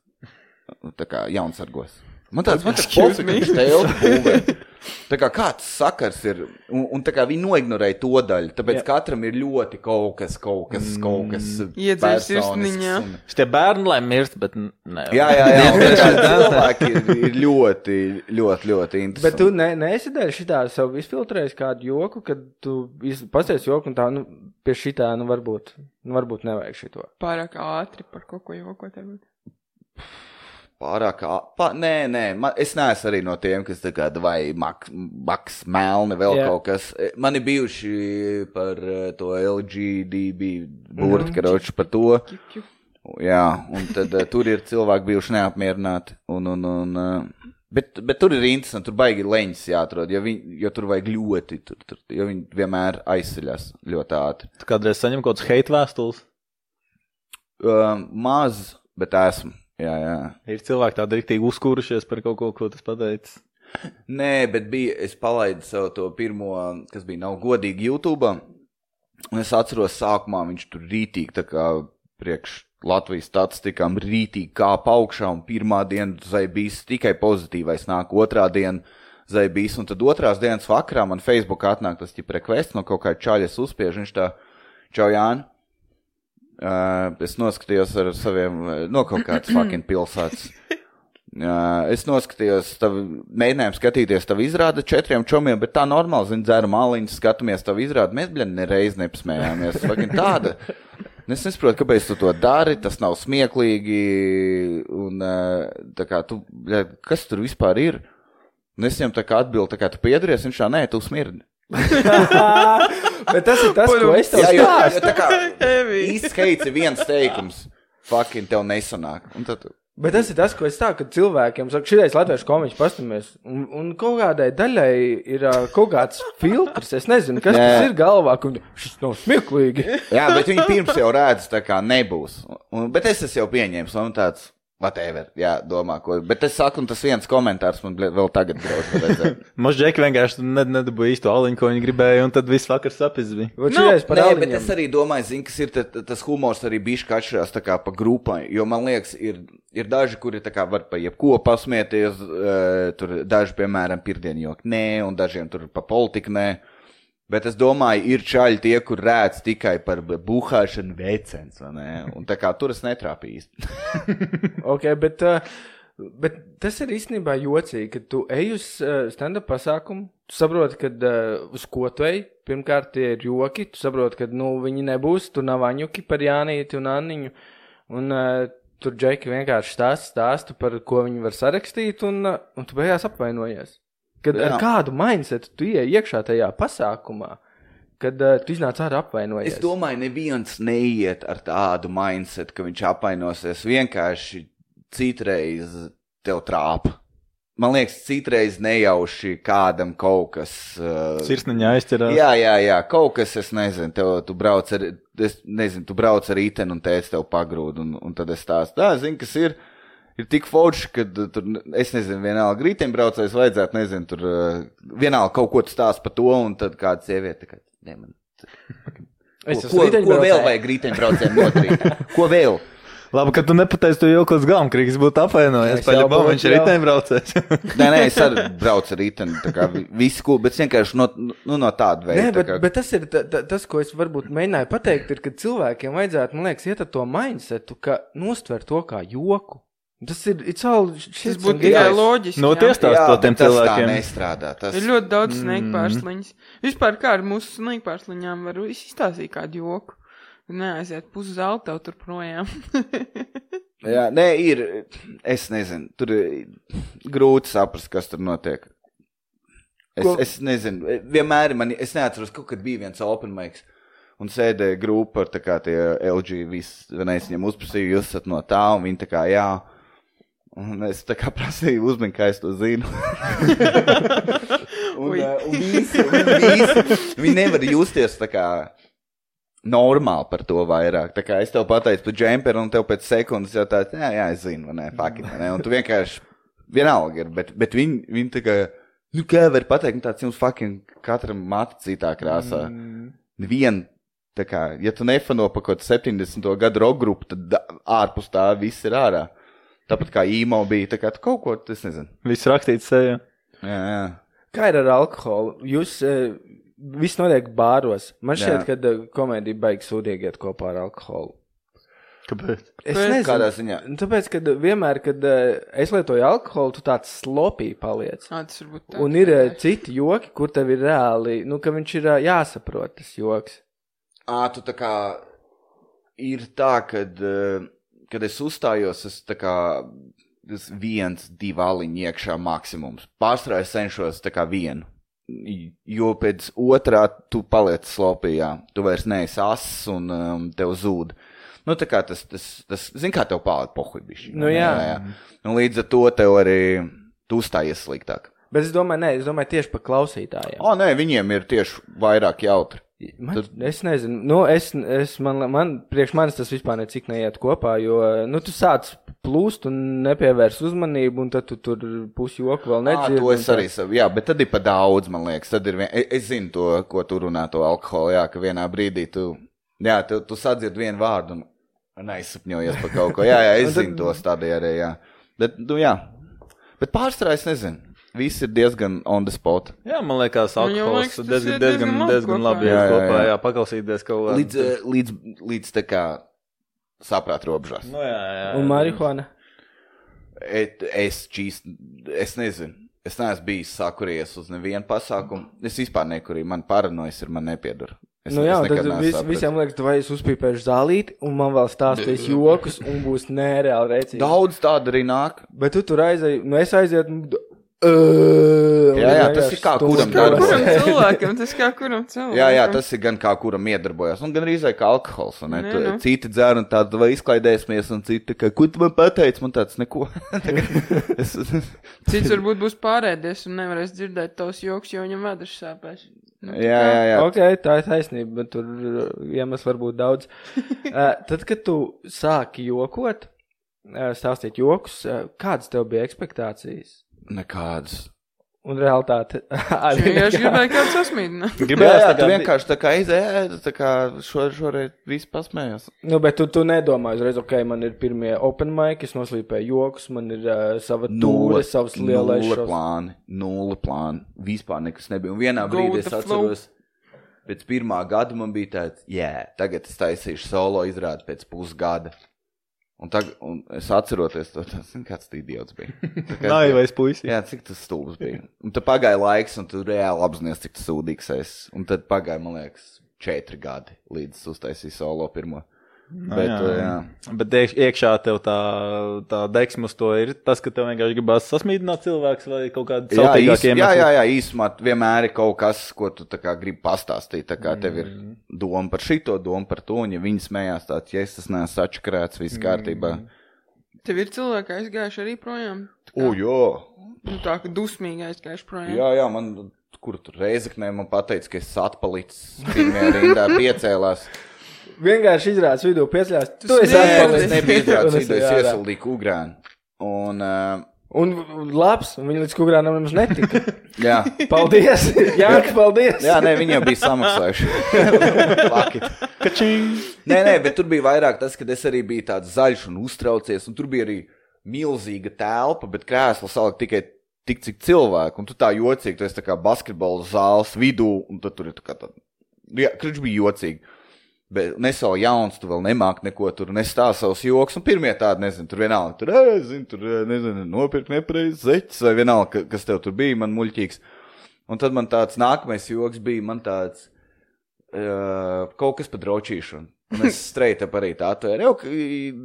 tā kā jaunsargos. Man tāds, pofīgi, me. ka viņš telpu būvē. Tā kā kāds sakars ir, un, un tā kā viņi noignorēja to daļu, tāpēc Jā. katram ir ļoti kaut kas, kaut kas, kaut kas. Iedzērs sirsniņā. un- Šitie bērni, lai mirst, bet n- ne. Jā, jā, jā. *laughs* un tā Cilvēki ir, ir ļoti, ļoti, ļoti interesanti. Bet tu ne, neesi dēļ šitā sev izfiltrējis kādu joku, kad tu pasties joku un tā, nu, pie šitā, nu, varbūt, nu, varbūt nevajag šito. Pārāk ātri par kaut ko jokot. varbūt. Pārāk, pa, nē, nē, man, es neesmu arī no tiem, kas kā vai maks, maks melni, vēl yeah. kaut kas. E, Man ir bijuši par eh, to LGDB burti, mm. karoči par to. Jā, un tad uh, tur ir cilvēki bijuši neapmierināti. Un, un, un, bet, bet tur ir interesanti, tur baigi leņķis jāatrod, jo, viņ, jo tur vajag ļoti, tur, tur, jo viņi vienmēr aizceļas ļoti ātri. Tu kādreiz saņem kaut kādas hate vēstules. Uh, maz, bet esmu. Jā, jā. Ir cilvēki tādi rīktīgi uzkūrušies par kaut ko, ko tas pateicis. Nē, bet bija, es palaidu savu to pirmo, kas bija nav godīgi YouTube. Un es atceros, sākumā viņš tur rītīgi, tā kā priekš Latvijas statistikām, rītīgi kāpa augšā, un pirmā diena zaibīs tikai pozitīvais, nāk otrā diena zaibīs, un tad otrās dienas vakarā man Facebook atnāk tas ķip requests no kaut kā čaļas uzspiež, viņš tā, čau Jāni, Uh, es noskatījos ar saviem, uh, no kaut kādas *clears throat* fucking pilsētas. Uh, es noskatījos, tavu, mēģinājumu skatīties, tavu izrādi četriem čomiem, bet tā normāli, zinu, dzēru māliņus, skatāmies tavu izrādi. Mēs, bļa, nereiz nepasmējāmies. Fucking tāda. Es nesaprotu, kāpēc tu to dari, tas nav smieklīgi. Un, uh, kā, tu, bļa, kas tur vispār ir? Un es viņam tā kā atbildu, tā kā tu piedaries, viņš tā, nē, tu smirdi. *laughs* Bet tas ir tas, ko es tev Jā, jo, stāstu. jo tā kā *laughs* īsts heits ir viens teikums. Fucking tev nesanāk. Un tad, tu- Bet tas ir tas, ko es saku, kad cilvēkiem saka, šitais latviešu komiķis pastamies. Un, un kaut kādai daļai ir uh, kaut kāds filtrs. Es nezinu, kas Jā. tas ir galvā, ka viņi- šis nav smieklīgi. jā, bet viņi pirms jau redz, tā kā nebūs. Un, bet es esmu jau pieņēmis, un tāds, whatever, jā, domā, ko. Bet es saku, un tas viens komentārs man vēl tagad grauž *laughs* džeki vienkārši ned- nedabūja īsto aliņu, ko viņi gribēja, un tad viss vakars sapizvi. Vat Nu, Nē, aliņiem. bet es arī domāju, zin, kas ir ta- ta- tas humors arī bišķi atšķirās tā kā pa grupai, jo man liekas, ir, ir daži, kuri tā kā var pa jebko pasmieties, uh, tur daži, piemēram, pirdienu jok nē, un dažiem tur pa politiku nē. Bet es domāju, ir čaļi tie, kur rēc tikai par buhāšanu? Un tā kā tur es netrāpīju īsti. *laughs* Okay, bet, uh, bet tas ir īstenībā jocīgi, ka tu ej uz uh, stand-up pasākumu. Tu saproti, ka uh, uz ko tu ej. Pirmkārt, tie ir joki. Tu saproti, ka nu, viņi nebūs. Tur nav aņuki par Jānīti un Anniņu. Un, tur džeki vienkārši stāsta stāstu par ko viņi var sarakstīt, un, un tu beigās apvainojies. Kad Jā. ar kādu mindsetu tu ieej iekšā tajā pasākumā, kad uh, tu iznāc ārā apvainojies. Es domāju, neviens neiet ar tādu mindset, ka viņš apvainosies vienkārši citreiz tev trāpa. Man liekas, citreiz nejauši kādam kaut kas. Uh, Sirsniņā aizķerās. jā, jā, jā, kaut kas, es nezinu, tev, tu brauc ar, es nezinu, tu brauc ar riteni un teici tev pagrūd, un, un tad es stāstu, tā, zinu, kas ir. Ir tik forši, ka tur, es nezinu, vienalga riteņbraucējs vajadzētu, nezinu, tur uh, vienalga kaut ko stāst par to, un tad kāda sieviete, kā, ne, man, *laughs* Es ko, ko, ko vēl vajag riteņbraucējiem nodarīt? *laughs* ko vēl? Labi, ka tu nepateici to joku līdz galam, Krigs būtu apvainojies. Es jau Paļabā būtu, viņš ir riteņbraucējs. *laughs* Nē, nē, es arī braucu ar riteni, tā kā vi- viss cool, bet vienkārši no, nu, no tāda veida. Nē, tā bet, kā- bet tas ir ta, ta, tas, ko es varbūt mēģināju pateikt, ir, ka cilvēkiem vajadzētu, man liekas, iet ar to mindsetu, ka nostver to kā joku. Tas ir, it's all Tas būtu tikai loģiski. No jā. tiesas tās Jā, to tiem tas cilvēkiem. nestrādā. Tas... Ir ļoti daudz Mm. sniegu pārsliņas. Vispār kā ar mūsu sniegu pārsliņām var izstāstīt kādu joku. Neaiziet pusi zelta tur projām. *laughs* Jā, nē, ir. Es nezinu, tur ir grūti saprast, kas tur notiek. Es, Ko- es nezinu, vienmēr man, es neatceros, kaut kad bija viens open mics. Un sēdēja grupa ar tā kā tie LG, visi, vienais viņam uzprasīja, jūs esat no tā, un viņi tā kā, jā. Un es tā kā prasīju, uzmini, kā es to zinu. *laughs* un, Ui. uh, un visi, un visi, viņi nevar justies tā kā normāli par to vairāk. Tā kā es tev pateicu par džemperu, un tev pēc sekundes jau tāds, jā, jā, es zinu, vai ne, fucking, vai ne. Un tu vienkārši vienalga ir, bet, bet viņi, viņi tā kā, nu, kā var pateikt, nu, tāds jums fucking katram matu citā krāsā. Mm. Vien, tā kā, ja tu nefano pa kaut kādu 70. gadu rock grupu, tad ārpus tā viss ir ārā. Tāpat kā īmo bija, tā kā tu kaut ko, es nezinu. Viss rakstīts sejā. Jā, jā. Kā ir ar alkoholu? Jūs eh, viss notiek bāros. Man šķiet, ka eh, komēdija baigs sūdīgi iet kopā ar alkoholu. Kāpēc? Es nezinu. Kādā ziņā? Nu, Tāpēc, ka vienmēr, kad eh, es lietoju alkoholu, tu tāds slopī paliec. Ā, tas varbūt tā. Un ir eh, citi joki, kur tev ir reāli, nu, ka viņš ir jāsaprot, tas joks. Ā, tu tā kā ir tā, kad, eh, kad es uzstājos, es tā kā tas viens, divi aliņi iekšā maksimums. Pārstrā es cenšos tā kā vienu. Jo pēc otrā tu paliec slopījā, tu vairs neesi ass un um, tev zūd. Nu, tā kā tas, tas, tas zin, kā tev paliek pohuļbišķi. Nu, jā. jā, jā. Un līdz ar to tev arī tu uzstājies sliktāk. Bet es domāju, nē, es domāju tieši par klausītājiem. O, nē, viņiem ir tieši vairāk jautri. Man, es nezinu, nu, es, es man, man, priekš manis tas vispār necik neiet kopā, jo, nu, tu sāc plūst un nepievērs uzmanību, un tad tu tur pusi joku vēl nedzirdi. to es arī saprotu. Jā, bet tad ir pa daudz, man liekas. Tad ir vien... es, es zinu to, ko tu runā, to alkoholu. Jā, ka vienā brīdī tu, jā, tu, tu sadzirdi vienu vārdu un, un aizsapņojies par kaut ko. Jā, jā, es tad- zinu to stadiju arī. Jā. Bet, nu, jā. Bet pārsvarā es nezinu. Viss ir diezgan on the spot. Jā, man liekas, jau alkohols tas diezgan, diezgan, diezgan labi diezgan kopā. labi Jā, jā, kopā. jā. Jā, paklausīties kaut kā. Līdz, eh, līdz, līdz tā kā saprāt robežās. Nu, jā, jā. Un marihuana. Et, es čīs, es nezinu. Es neesmu bijis sakuries uz nevienu pasākumu. Es vispār nekurīju. Man paranojas ir, man nepiedur. Es, Nu jā, nekad tad vis, visiem liekas, tu vai es uzpīpēšu zālīti, un man vēl stāstīs *laughs* jokus, un būs nereāli rēcīgi. Daudz tādu arī nāk. Bet tu tur aizēji, nu es aizietu, nu, uh, Jā, jā, tas ir kā kuram darbojas. cilvēkam, tas kā kuram cilvēkam. Jā, jā, tas ir gan kā kuram iedarbojas, un gan arī kā alkohols. un ne? Nē, Tu- nu. Citi dzer un tādu vai izklaidēsimies, un citi, kā, ko tu man pateici, man tāds neko. *laughs* *laughs* Cits varbūt būs pārēdies un nevarēs dzirdēt tavus joks, jo viņam vēders sāpēs. Nu, jā, jā, jā. Ok, tā ir taisnība, bet tur uh, iemesls var būt daudz. *laughs* Uh, tad, kad tu sāki jokot, stāstīt jokus, uh, kādas tev bija expectācijas? Nekādas. Un realitāte *laughs* arī Vienkārši nekā. gribēju kādu sasmīdināt. *laughs* Jā, Gribējās jā, tā tu kā vienkārši tā kā aizēji, tā kā šo, šoreiz viss pasmējās. Nu, bet tu, tu nedomā uzreiz, ok, man ir pirmie open mic, es noslīpēju joks, man ir uh, sava tūre, savs lielais nulle plāni, nulle plāni. Vispār nekas nebija. Un vienā Go brīdī es the flow. atceros, pēc pirmā gada man bija tāds, jā, tagad es taisīšu solo izrādi pēc pusgada. Un, tag, un es atceros to, tas kāds tas idiots bija. *laughs* Naivais puisis. Jā, cik tas stulbs bija. Un tad pagāja laiks, un tu reāli apzinājies, cik tas sūdīgs esi. Un tad pagāja, man liekas, četri gadi, līdz es uztaisīju solo pirmo. Nu, Bet, jā. uh, jā. Bet iekš, iekšā tev tā, tā deksme uz to ir tas, ka tev vienkārši gribās sasmīdināt cilvēks vai kaut Jā, īs, sautīgāka jā, jā, jā, īsumā vienmēr ir kaut kas, ko tu gribi pastāstīt. Tā kā tev ir Mm. doma par šito, doma par to, un ja viņi smējās tāds, ja es tas neesmu sačakarēts, viss kārtībā. Tev ir cilvēki aizgājuši arī projām. O, jā, Nu, tā kā dusmīgi aizgājuši projām. jā, jā, man, kur tur reizeknē man pateica, ka es atpalicis pirmajā rindā piecēlās. Vienkārši izrādās vidū piecļās. Tu esi sniedzi. atpalicis. Es nebiju izrādījis, Un es esi iesildīju ugrānu. Un, uh, Un labs, un viņi līdz kukurānam nemaz netika. *laughs* Jā. Paldies! *laughs* Jā, paldies! Jā, nē, viņi jau bija samaksājuši. *laughs* Nē, nē, bet tur bija vairāk tas, ka es arī biju tāds zaļš un uztraucies, un tur bija arī milzīga telpa, bet krēsla salikt tikai tik, cik cilvēku, un tu tā jocīgi, tu esi tā kā basketbola zāles vidū, un tad tur ir tā kā tā. Jā, krič bija jocīgi. Nesau jauns, tu vēl nemāki neko tur nestāst savus joks. Un pirmie tādi, nezinu, tur vienalga, tur, ē, zinu, tur, nezinu, nopirkt nepareizi zeķis vai vienalga, ka- kas tev tur bija, man muļķīgs. Un tad man tāds nākamais joks bija, man tāds uh, kaut kas par drošīšanu. Un es streita arī tā atvēru.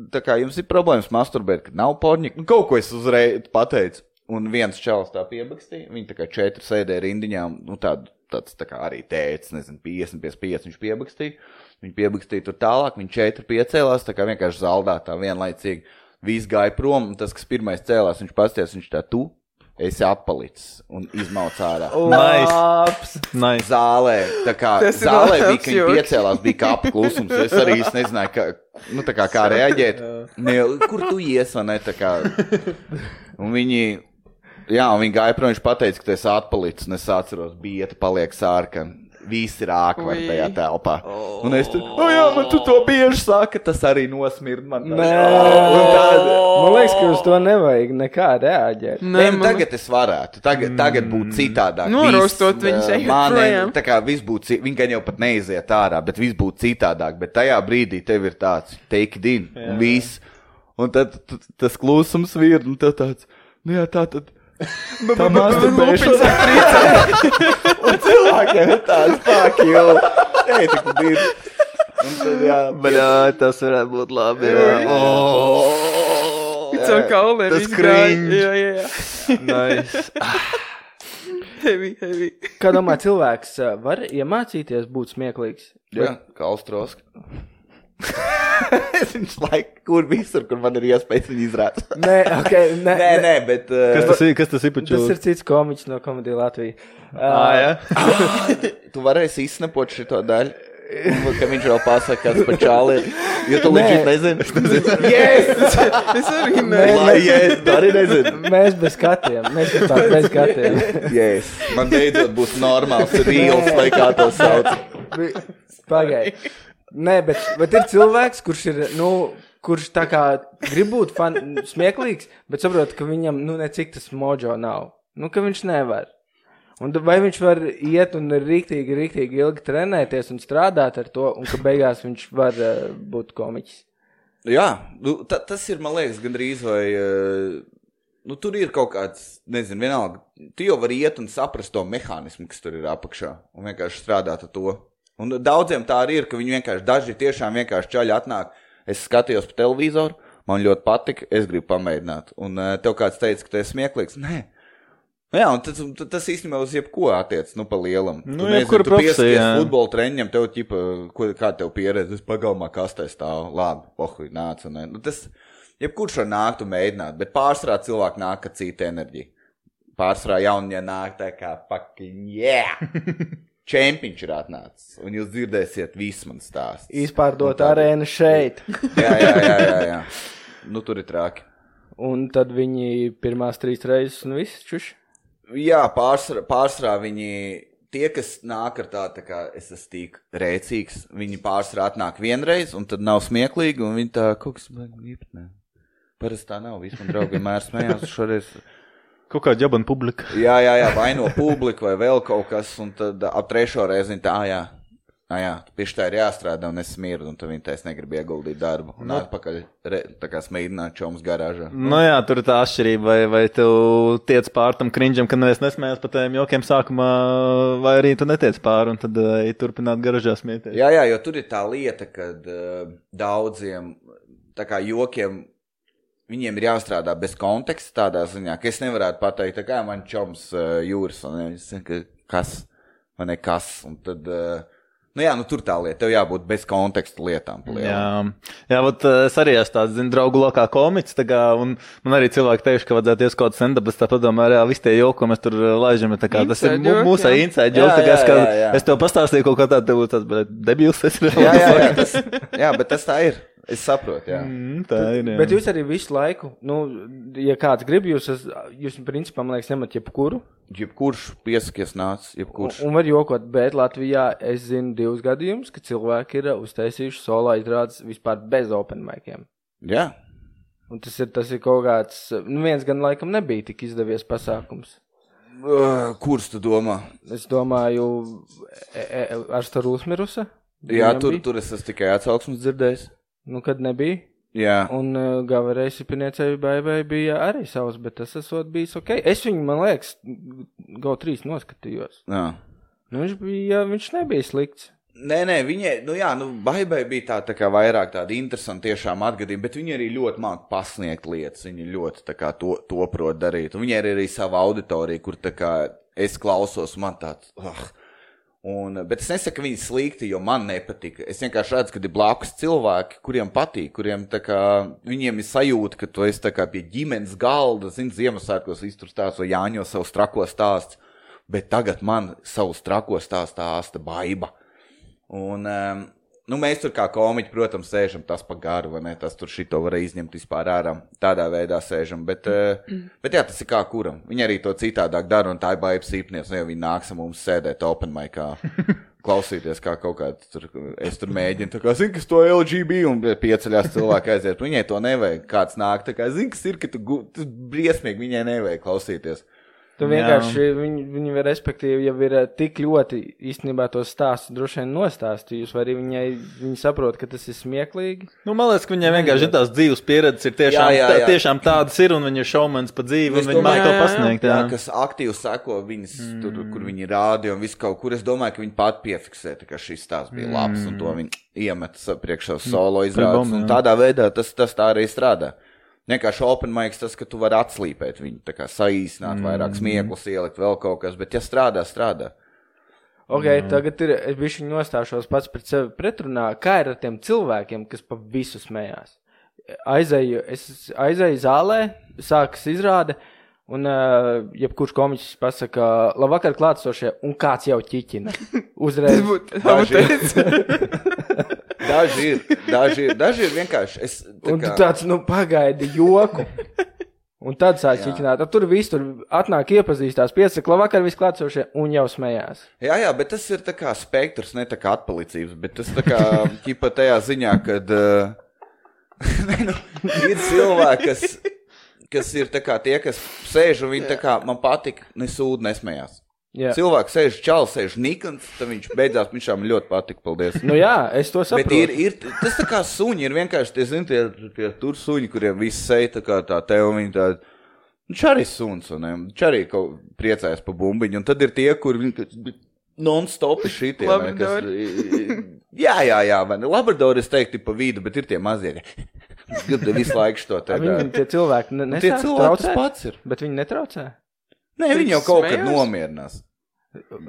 Tā kā jums ir problēmas masturbēt, kad nav porņika. Nu, kaut ko es uzreiz pateicu. Un viens čels tā piebakstīja. Viņi tā kā četri sēdēja rindiņā. Nu, tādu, tāds tā kā arī tēcis, nezinu, 50, 55 viņš piebakstīja. Viņi piebakstīja tur tālāk, viņi četri piecēlās, tā kā vienkārši zaldā tā vienlaicīgi. Visi gāja prom, un tas, kas pirmais cēlās, viņš pasties, viņš tā tu esi apalicis un izmauc ārā. *laughs* Labs! Nice. Zālē, tā kā Tas zālē bija, labs ka viņi piecēlās, bija kāpa klusums. Es arī īsti nezināju, kā, nu, tā kā, kā reaģēt. Ne, kur tu ies, vai ne? tā kā. Un viņi, jā, un viņi gāja prom, viņš pateica, ka tu esi atpalicis, es atceros, bieta paliek sārkana. Visi ir Ui. tajā telpā. Un es tur, oh, jā, man tu to bieži saka, tas arī nosmird man. Nē, Un tad, man liekas, ka uz to nevajag nekā reaģēt. Nē, Nē, man tagad es varētu. Tagad, tagad būtu citādāk. Norostot viņus ā, ejot man, projām. Tā kā viss būtu, viņi gan jau pat neiziet ārā, bet viss būtu citādāk. Bet tajā brīdī tev ir tāds, take it in, un viss. Un tad tas klusums vir, un tev tāds, nu jā, tā tad. Tā masturbēšana. Un cilvēkiem ir tāds, fuck you. Ej, ir. Un tad, jā, Bet jā, tas varētu būt labi. Jā. Oh, Caur kauliem Tas izgāja. cringe. Jā, jā, jā. Nice. *laughs* Heavy, heavy. Kā domā, cilvēks var iemācīties būt smieklīgs? Jā, Kalstrosk. *laughs* Viņš laik, kur visur, kur man ir iespējas viņu izrādīt. *laughs* Nē, ok, nē, Nē, nē, bet. Kas Uh, tas ir? Kas tas ir? Tas ir cits komiķis no komēdijas Latvijas. Ah, jā. *laughs* tu varēsi izsnapot šo daļu. Un, Ka viņš vēl pasakā, kas par čāli ir. Jo tu līdzi nezini. Yes! es arī nē. Lai, ja es to arī nezinu. Mēs bez skatiem, mēs vispār bez skatiem. Yes. Man beidzot būs normāls rīls, vai kā to sauc. Pagaidi. Nē, bet, bet ir cilvēks, kurš ir, nu, kurš tā kā grib būt fan, smieklīgs, bet saprot, ka viņam, nu, necik tas mojo nav. Nu, ka viņš nevar. Un vai viņš var iet un rīktīgi, rīktīgi ilgi trenēties un strādāt ar to, un ka beigās viņš var uh, būt komiķis? Jā, nu, ta, tas ir, man liekas, gandrīz vai. eh, Nu, tur ir kaut kāds, nezinu, vienalga. Tu jau vari iet un saprast to mehānismu, kas tur ir apakšā, un vienkārši strādāt ar to. Un daudziem tā arī ir, ka viņi vienkārši daži tiešām vienkārši čaļi atnāk. Es skatījos pa televizoru, man ļoti patika, es gribu pamēģināt. Un uh, tev kāds teica, ka tu esi smieklīgs. Nē. Nu Jā, un tas, tas īstenībā uz jebko attiecas, nu, pa lielam. Nu, Tu nezini, jebkura tu profesija, pieskaries jā. futbola treniņam, tev ķipa, ko, kā tev pieredze, es pagalmā kastē stāvu, labi, pohuj, nāc. Un, nu, tas, jebkurš var nākt un mēģināt, bet pārsvarā cilvēki nāk ar citu enerģiju. Pārsvarā jaunie nāk tā kā fucking yeah! *laughs* Čempiņš ir atnācis, un jūs dzirdēsiet visu man stāstu. Izpārdot arēnu šeit. Jā, jā, jā, jā, jā. Nu, tur ir traki. Un tad viņi pirmās trīs reizes un viss čuši. Jā, pārsvarā, pārsvarā viņi, tie, kas nāk ar tādu, tā kā es esmu tik rēcīgs, viņi pārsvarā atnāk vienreiz, un tad nav smieklīgi, un viņi tā kaut kas baigi īpatnē. Parasti tā nav, visi man draugi vienmēr smējās, šoreiz. Kaut kā ģabana publika. *laughs* Jā, jā, jā, vai no publika, vai vēl kaut kas, un tad ap trešo reizi tā, "Ā, jā. Ah, jā, pie tā ir jāstrādā, un es smirdu, un tad viņi tā es negribu ieguldīt darbu. Un atpakaļ, re, tā kā smīdināt čoms garāžā. Nu jā, tur ir tā atšķirība, vai, vai tu tiec pār tam krinģam, ka neviens nesmējas par tiem jokiem sākumā, vai arī tu netiec pāri un tad uh, turpināt garažā smieties. Jā, jā, jo tur ir tā lieta, ka uh, daudziem tā kā jokiem. Viņiem ir jāstrādā bez konteksta tādā ziņā, ka es nevarētu pateikt, kā man čoms uh, jūras, un es saku, kas, vai ne kas, un tad, uh, nu jā, nu tur tā lieta, tev jābūt bez konteksta lietām. Jā, jā vat, uh, es arī esmu tāds, zinu, draugu lokā komiķis, tā kā, un man arī cilvēki teikuši, ka vajadzētu ies kaut kāds stand-up, bet tā padomāju, jā, visi tie joki, ko mēs tur laižam, ir tā kā, tas ir mūsu inside joke, kā es, kā, es tev pastāstīju kaut ko tādu, tāds, bet debils es Jā, jā, jā, tas, jā, bet tas tā ir. Es saprotu, jā. Mm, tā ir. jā. Bet jūs arī visu laiku, nu, ja kāds grib, jūs, es- jūs principā, man liekas, nemat jebkuru. Jebkurš piesakies nāc, Un, jebkurš. un var jokot, bet Latvijā es zinu divus gadījumus, ka cilvēki ir uztaisījuši solo izrādes vispār bez open maikiem. Jā. Un tas ir, tas ir kaut kāds, nu, viens gan laikam nebija tik izdevies pasākums. Uh, Kurš tu domā? Es domāju, e, e, ar staru uzmirusa. Jā, tur, tur es esmu tikai atsauksmes dzirdējis. Nu, kad nebija. Jā. Un uh, Gavarēs Piniecei Baivai bija arī savs, bet tas esot bijis ok. Es viņu, man liekas, GO3 noskatījos. Jā. Nu, viņš bija, viņš nebija slikts. Nē, nē, viņai, nu jā, nu, baigai bija tā, tā kā vairāk tāda interesanta tiešām atgadījuma, bet viņi arī ļoti māk pasniegt lietas, viņi ļoti tā kā to, to prot darīt. Un viņi ir arī sava auditorija, kur tā kā es klausos, man tāds, ah. Un, bet es nesaku, ka viņi slikti, jo man nepatika. Es vienkārši redzu, ka ir blakus cilvēki, kuriem patīk, kuriem kā, viņiem ir sajūta, ka tu esi kā pie ģimenes galda, zini, Ziemassvētkos iztur stāstu vai Jāņos savus trakos stāsts, bet tagad man savus trakos stāstu stāsta baiba. Un, um, nu, mēs tur kā komiķi, protams, sēžam tas pa garu, vai ne? Tas tur šito var izņemt vispār ārā. Tādā veidā sēžam. Bet, uh, bet jā, tas ir kā kuram. Viņi arī to citādāk dara, un tā ir baigta sīpnieks. Nu, ja viņi nāks mums sēdēt open micā. *laughs* Klausīties, kā kaut kāda tur, es tur mēģinu, tā kā zinu, kas to LGB un pieceļās cilvēki aiziet. Viņai to nevajag. Kāds nāk, tā kā zinu, kas ir, ka tu, tu briesmīgi viņai nevajag klausīties. Tu vienkārši, viņi, viņi var, respektīvi, jau ir eh, tik ļoti īstenībā to stāstu droši vien nostāstījis, vai arī viņai, viņi saprot, ka tas ir smieklīgi. Nu, man liekas, ka viņai vienkārši tās dzīves pieredzes, ir tiešām, Jā, jā, jā. tā, tiešām tādas ir, un viņa ir šaumans pa dzīvi, un viņa māca to pasniegt. Jā, Jā, kas aktīvi seko viņas, mm. tur, kur viņi rāda un visu kaut kur. Es domāju, ka viņi pat piefiksē, tā, ka šis stāsts bija labs, un to viņi iemet priekšā uz solo izrādes. Un tādā veidā tas, tas tā arī strādā. Vienkārši open mics tas, ka tu vari atslīpēt viņu, tā kā saīsināt, mm. vairāk smieklus, ielikt vēl kaut kas, bet ja strādā, strādā. Ok, mm. tagad ir, es biju nostāšos pats pret sevi pretrunā. Kā ir ar tiem cilvēkiem, kas pa visu smējās? Aizēju, es aizēju zālē, sākas izrāde, un uh, jebkurš komiķis pasaka, labvakar klātsošie, un kāds jau ķiķina. *laughs* Uzreiz. Tas būtu *laughs* Daži ir. Daži ir, daži ir, vienkārši. Es, tā Un tu kā, tāds, nu, pagaidi joku. Un tad sāk ķiķināt. Tur viss tur atnāk, iepazīstās, piesaka, labvakar, viss klātsošie, un jau smējās. Jā, jā, bet tas ir tā kā spektrs, ne tā kā atpalicības, bet tas tā kā ķipa tajā ziņā, kad *laughs* uh, nu, ir cilvēki, kas, kas ir tā kā tie, kas sēž un viņi tā kā man patīk, nesūd, nesmējās. Jā. Cilvēks sēž čāls, sēž nikns, tad viņš beidzās, viņš man ļoti patīk, paldies. Nu jā, es to Bet saprotu. ir, ir, tas tā kā suņi, ir vienkārši tie, zini, tie, tie tur suņi, kuriem viss seja tā kā tā te, un viņi tā, viņš arī suns, un viņš arī kaut priecājas pa bumbiņu, un tad ir tie, kur viņi non-stop šitie, ne, kas, jā, jā, jā, vai ne, labradori es teiktu pa vidu, bet ir tie mazie, *laughs* kad visu laiku šo te Viņi tie cilvēki ne, Tie nesāk cilvēki tas traucēt, pats ir. Bet viņi netraucē. Nē, viņi jau kaut kad nomierinās.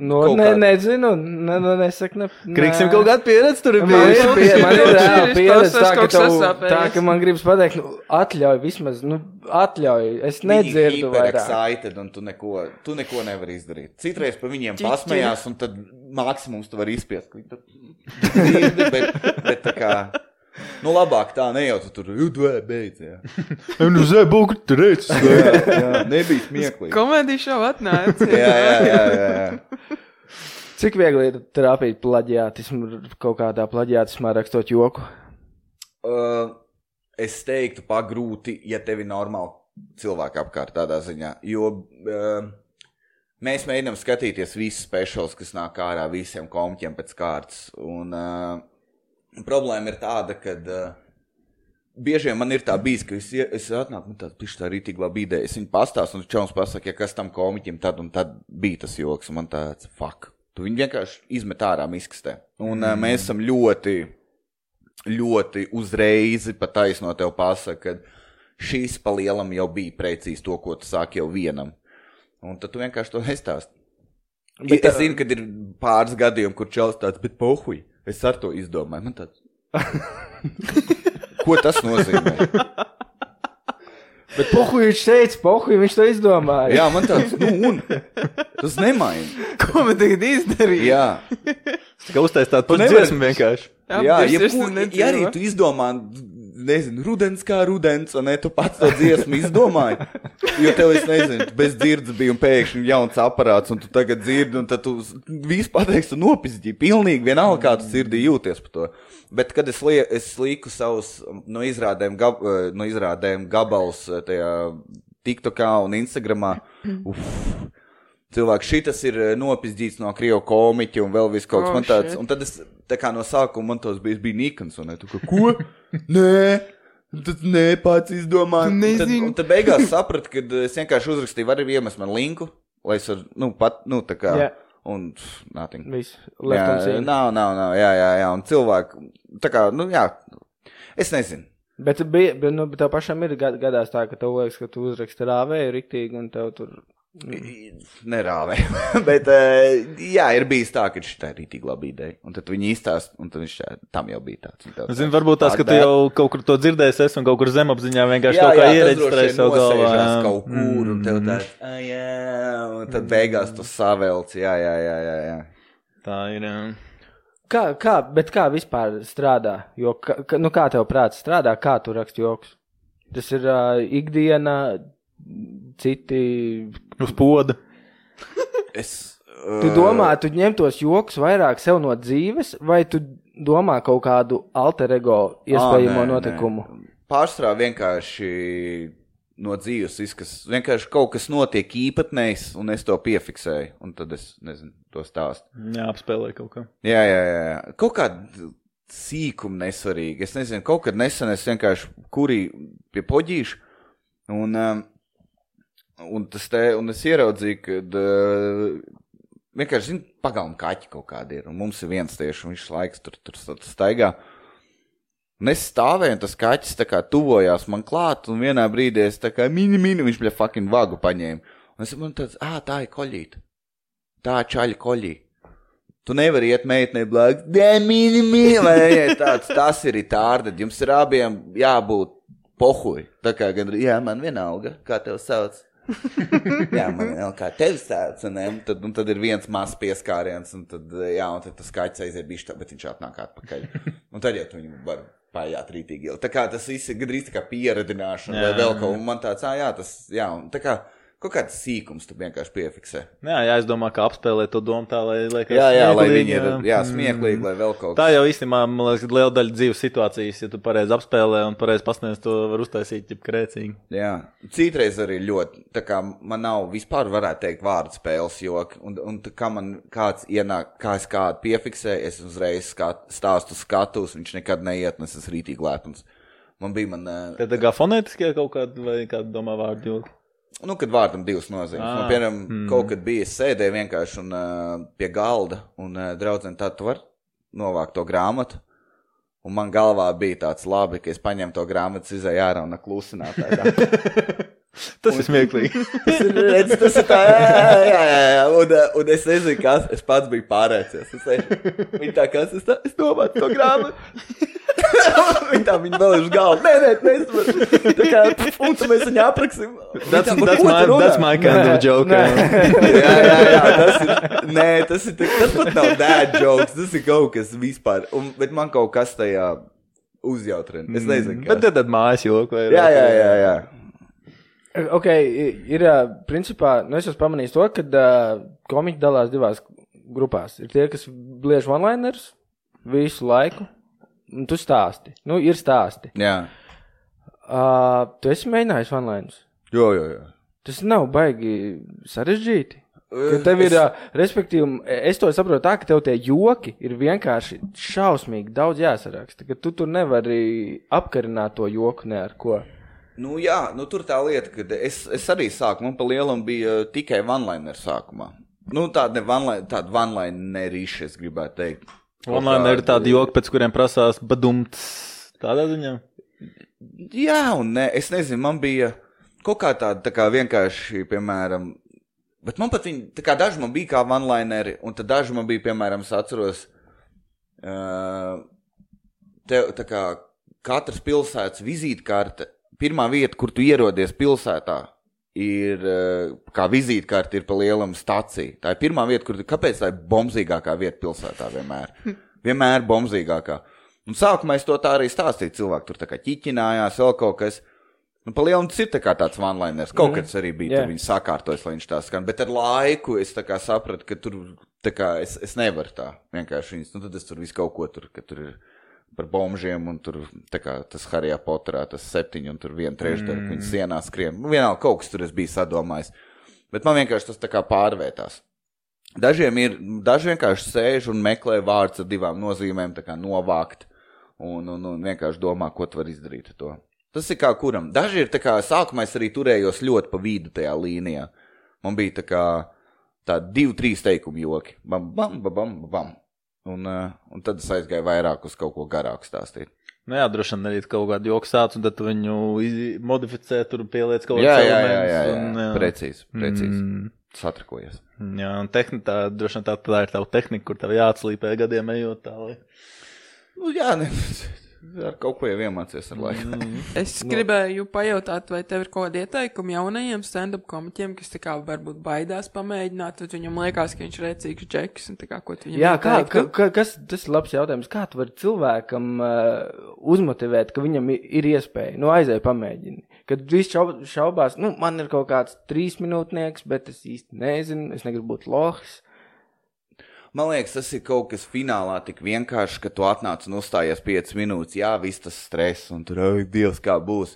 No, Kaut ne, kā- nezinu, ne, ne, nesaku, ne. Kriksim kaut kāda pieredze tur ir Man ir, bijusi. man ir reāla ir pieredze, tā, ka, tev, tā, ka man gribas pateikt, nu, atļauj vismaz, nu, atļauj, es nedzirdu vairāk. excited, un tu neko, tu neko nevari izdarīt. Citreiz par viņiem pasmējās, un tad maksimums tu vari izspiest. ka viņi tad *laughs* dzirdi, bet, bet tā kā, nu labāk tā, ne jau tu tur, jū, tu ej, beidz, jā. Nu, zēbuku tur *laughs* jā nebija smieklīgi. Komēdija šau atnāca. Jā, jā, jā, jā. Cik viegli ir trāpīt plaģiātismu, kaut kādā plaģiātismā rakstot joku? Uh, es teiktu, pagrūti, ja tev ir normāli cilvēki apkārt tādā ziņā. Jo uh, mēs mēģinām skatīties visus speciālus, kas nāk ārā visiem komiķiem pēc kārtas. Un uh, problēma ir tāda, ka uh, bieži vien man ir tā bijis, ka es, es atnāku, man tāds pišķi tā labi ideja. Es viņu pastāstu, un čauns pasaka, ja kas tam komiķim tad un tad bija tas joks, un man tāds, fuck. Tu viņu vienkārši izmet ārā miskastē. Un uh, mēs esam ļoti ļoti uzreiz pat taisno tev pasaka, ka šīs pa lielam jau bija precīzi to, ko tu sāki jau vienam. Un tad tu vienkārši to nestāsti. Bet, Bet, es zinu, ka ir pāris gadījumi, kur čels tāds, bet pohuj, es ar to izdomāju. Man tāds. Ko tas nozīmē? Bet pohuj viņš teica, pohuj viņš to izdomāja. Jā, man tāds, nu, un tas nemaina. Ko man tagad izdarīja? Jā, Kā uztaisīt tādu nevari- dziesmu vienkārši. jā, ja, es ja nedzīvoju. arī tu izdomā nezinu, rudens kā rudens, un ne, tu pats to dziesmu izdomāji. Jo tev, es nezinu, bez dzirdes bija un pēkšņi jauns aparāts, un tu tagad dzirdi, un tad tu visu pateiksi, nopizdīji. Pilnīgi vienalga, kā tu sirdī jūties par to. Bet, kad es, lie, es liku savus no izrādēm, gab, eh, no izrādēm gabalus eh, tajā TikTokā un Instagramā, uf, cilvēks šitas ir eh, nopizdīts no krievu komiķa un vēl viss kaut kas Oh, tāds. shit. Un tad es, tā kā no sākuma man tos bija, es biju nikns, un ne, tu kā, ko? Nē! Tas nē, pats izdomāju. Tad, un tad beigās sapratu, ka es vienkārši uzrakstīju, varu iemest man linku, lai es varu, nu, pat, nu, tā kā. Jā. Un, nothing. Viss. Jā, nav, nav, nav, jā, jā, jā, un cilvēku, tā kā, nu, jā, es nezinu. Bet, bija, bet, nu, bet tev pašam ir gad- gadās tā, ka tev liekas, ka tu uzraksti rāvēju riktīgi un tev tur. Nerāvē. *laughs* Bet, eh, jā, ir bijis tā, ka šī ir rītīgi laba ideja. Un tad viņi izstāsta, un tad viņš tā, tam jau bija tāds. tāds, varbūt tas, ka tu jau kaut kur to dzirdēsi, es un kaut kur zemapziņā vienkārši Jā, kaut kā vien savu galvā. jā. Kaut kur, un tev tāds, "Ah, jā, un tad beigās tu savelc, jā, jā, jā, jā. jā. Tā ir. Jā. Kā, kā, bet kā vispār strādā? Jo, ka- nu, kā tev prāts strādā, kā tu raksti joks? Tas ir uh, ikdiena, citi. Uz poda. Es. Tu domā, tu ņem tos joks vairāk sev no dzīves, vai tu domā kaut kādu alter ego iespējamo Ā, nē, notikumu? nē. Pārstrā vienkārši no dzīves izkas, vienkārši kaut kas notiek īpatnējs, un es to piefiksēju, un tad es, nezinu, to stāstu. Jā, apspēlēja kaut kā. Jā, jā, jā, jā. Kaut kāda sīkuma nesvarīga. Es nezinu, kaut kad nesen es vienkārši kurīju pie poģīša, un, um, un, te, un es ieraudzīju, ka vienkārši, zinu, pagalma kaķi kaut kādi ir, un mums ir viens tieši, un viņš laiks tur, tur, staigā. Un es stāvēju, un tas kaķis tā kā tuvojās man klāt, un vienā brīdī es tā kā mini, mini, viņš bija fucking vagu paņēma. Un es man tāds, ah, tā ir koļīta. Tā ir čaļa koļīta. Tu nevari iet meitenei blakus, nē, mīli, vai ne? Tāds, tas ir tārda. Jums ir abiem jābūt pohuļi. Tā kā gan, jā, man vienalga, kā tev sauc. *laughs* jā, man vienalga, kā tevi sauc. Un, un, tad, un tad ir viens mazs pieskāriens, un tad, jā, un tad tas kaķis aiziet bišķi, bet viņš atnāk atpakaļ. *laughs* Un tad jau tu viņu var pājāt rītīgi. ilgi. Tā kā tas viss ir gandrīz tā kā pieredināšana, vai vēl kaut. Un man tāds, jā, tas, jā, un tā kā kaut kāds sīkums tu vienkārši piefiksē. Jā, jā, es domāju, ka apspēlē to domu tā, lai liekas. Jā, jā, lai viņi ir jā, smieklīgi, lai vēl kaut Tā jau īstenībā, man liekas, liela daļa dzīves situācijas, ja tu pareizi apspēlē un pareizi pasniedz, to var uztaisīt ķip krēcīgi. Jā, citreiz arī ļoti. Tā kā man nav vispār, varētu teikt, vārdu spēles joki. Un, un kā man kāds ienāk, kā es kādu piefiksēju, es uzreiz skat, stāstu skatus, viņš nekad neiet, un es esmu rītīgi lepns. Man bija, man, Tad tā kā fonētiskie kaut kādi vai kāda domā vārdu jūtas. Nu, kad vārdam divas nozīmes. Ā, Man, piemēram, mm. kaut kad bija, es sēdēju vienkārši un, uh, pie galda, un uh, draudzene tā, tu vari novākt to grāmatu. Un man galvā bija tāds labi, ka es paņēmu to grāmatu, izēju ārā un klusināt. *laughs* Tas ir smieklīgi. *laughs* Tas ir, redz, tas ir tā, jā, jā, jā, jā, jā. Un, uh, un es nezinu, kas, es pats biju pārēcies. Es viņa tā, kas, es, tā, es domāju to grāmatu. *laughs* viņa tā, viņa vēl ir uz galda. Nē, nē, nē, varu. Tā kā, un tad mēs viņu apraksim. That's, tā, that's, "Par ko my, tu runā?" that's my kind of joke. jā. *laughs* jā, jā, jā, tas ir. Nē, tas ir. Tas pat nav dad jokes. Tas ir kaut kas vispār. Un, bet man kaut kas tajā uzjautrina. Es nezinu. Bet Kas. tad, tad mājas joku vai Jā, jā, jā. jā. Ok, ir principā, nu es esmu pamanījis to, ka uh, komiķi dalās divās grupās. Ir tie, kas bliež one-liners visu laiku, un tu stāsti. Nu, ir stāsti. jā. Uh, tu esi mēģinājis one-liners. Jo, jo, jo. Tas nav baigi sarežģīti. Ka tev ir, es... respektīvi, es to saprotu tā, ka tev tie joki ir vienkārši šausmīgi daudz jāsaraksta, ka tu tur nevari apkarināt to joku ne ar ko. Nu, jā, nu, tur tā lieta, ka es, es arī sāku, man pa lielam bija uh, tikai one-liner sākumā. Nu, tāda ne one-line, tāda one-linerīša, es gribētu teikt. Online ir tādi joki, pēc kuriem prasās badumts. Tādā ziņā. Jā, un ne, es nezinu, man bija kaut kā tāda, tā kā vienkārši, piemēram, bet man pat viņi, tā kā daži man bija kā one-lineri, un tad daži man bija, piemēram, es atceros, uh, te, tā kā katras pilsētas vizītkarte, pirmā vieta, kur tu ierodies pilsētā, ir uh, kā vizītkarte, ir pa lielam stacija. Tā ir pirmā vieta, kur tu, kāpēc tā ir bombzīgākā vieta pilsētā vienmēr? *laughs* Vienmēr bombzīgākā. Un sākumā es to tā arī stāstīju. Cilvēki tur tā kā ķiķinājās, vēl kaut kas. Nu, pa lielu tas ir tā tāds one-liners. Kaut mm. kas arī bija, yeah. viņi sakārtojas, lai viņš tā skan. Bet ar laiku es sapratu, ka tur kā es, es nevaru tā vienkārši viņas. Nu, tad es tur visu kaut ko tur, ka tur ir par bombžiem un tur kā tas Harijā Poterā, tas septiņi un tur viena trešdaļa, mm. viņas sienā skrien. Nu, vienalga kaut kas tur es biju sadomājis. Bet man vienkārši tas tā kā pārvērtās. Dažiem ir, daži vienkārši sēž un meklē vārds ar divām nozīmēm, tā kā novākt, un, un, un vienkārši domā, ko tu vari izdarīt ar to. Tas ir kā kuram. Daži ir tā kā, sākumā es arī turējos ļoti pa vidu tajā līnijā. Man bija tā kā, tā divi, trīs teikumu joki. Bam, bam, bam, bam, bam. Un, uh, un tad es aizgāju vairāk uz kaut ko garāku stāstīt. Nu, jā, droši vien arī kaut kādu joku sāc, un tad viņu modificē, tur pieliec kaut kādas jā, jā, jā, jā. un, jā. Precīzi, precīzi. Mm. Satrakojies. Jā, un tehnika, tā, droši vien tā, tā ir tava tehnika, kur tev jāatslīpē gadiem ejot tā, lai. Nu, jā, ne, ar kaut ko jau iemācies ar laiku. Mm. *laughs* Es gribēju pajautāt, vai tev ir kaut kādi ieteikumi jaunajiem stand-up komiķiem, kas kā varbūt baidās pamēģināt, tad viņam liekas, ka viņš ir rēcīgs džeks un tā kā ko viņam Jā, kā, ka, ieteiktu? ka, kas, tas ir labs jautājums. Kā tu vari cilvēkam uh, uzmotivēt, ka viņam ir iespēja, nu, aizēj pamēģini. Kad viss šaub, šaubās, nu, man ir kaut kāds trīs minūtnieks, bet es īsti nezinu, es negribu būt lohs. Man liekas, tas ir kaut kas finālā tik vienkārši, ka tu atnāc un uzstājies 5 minūtes. Jā, viss tas stress un tur, oi, Dievs, kā būs.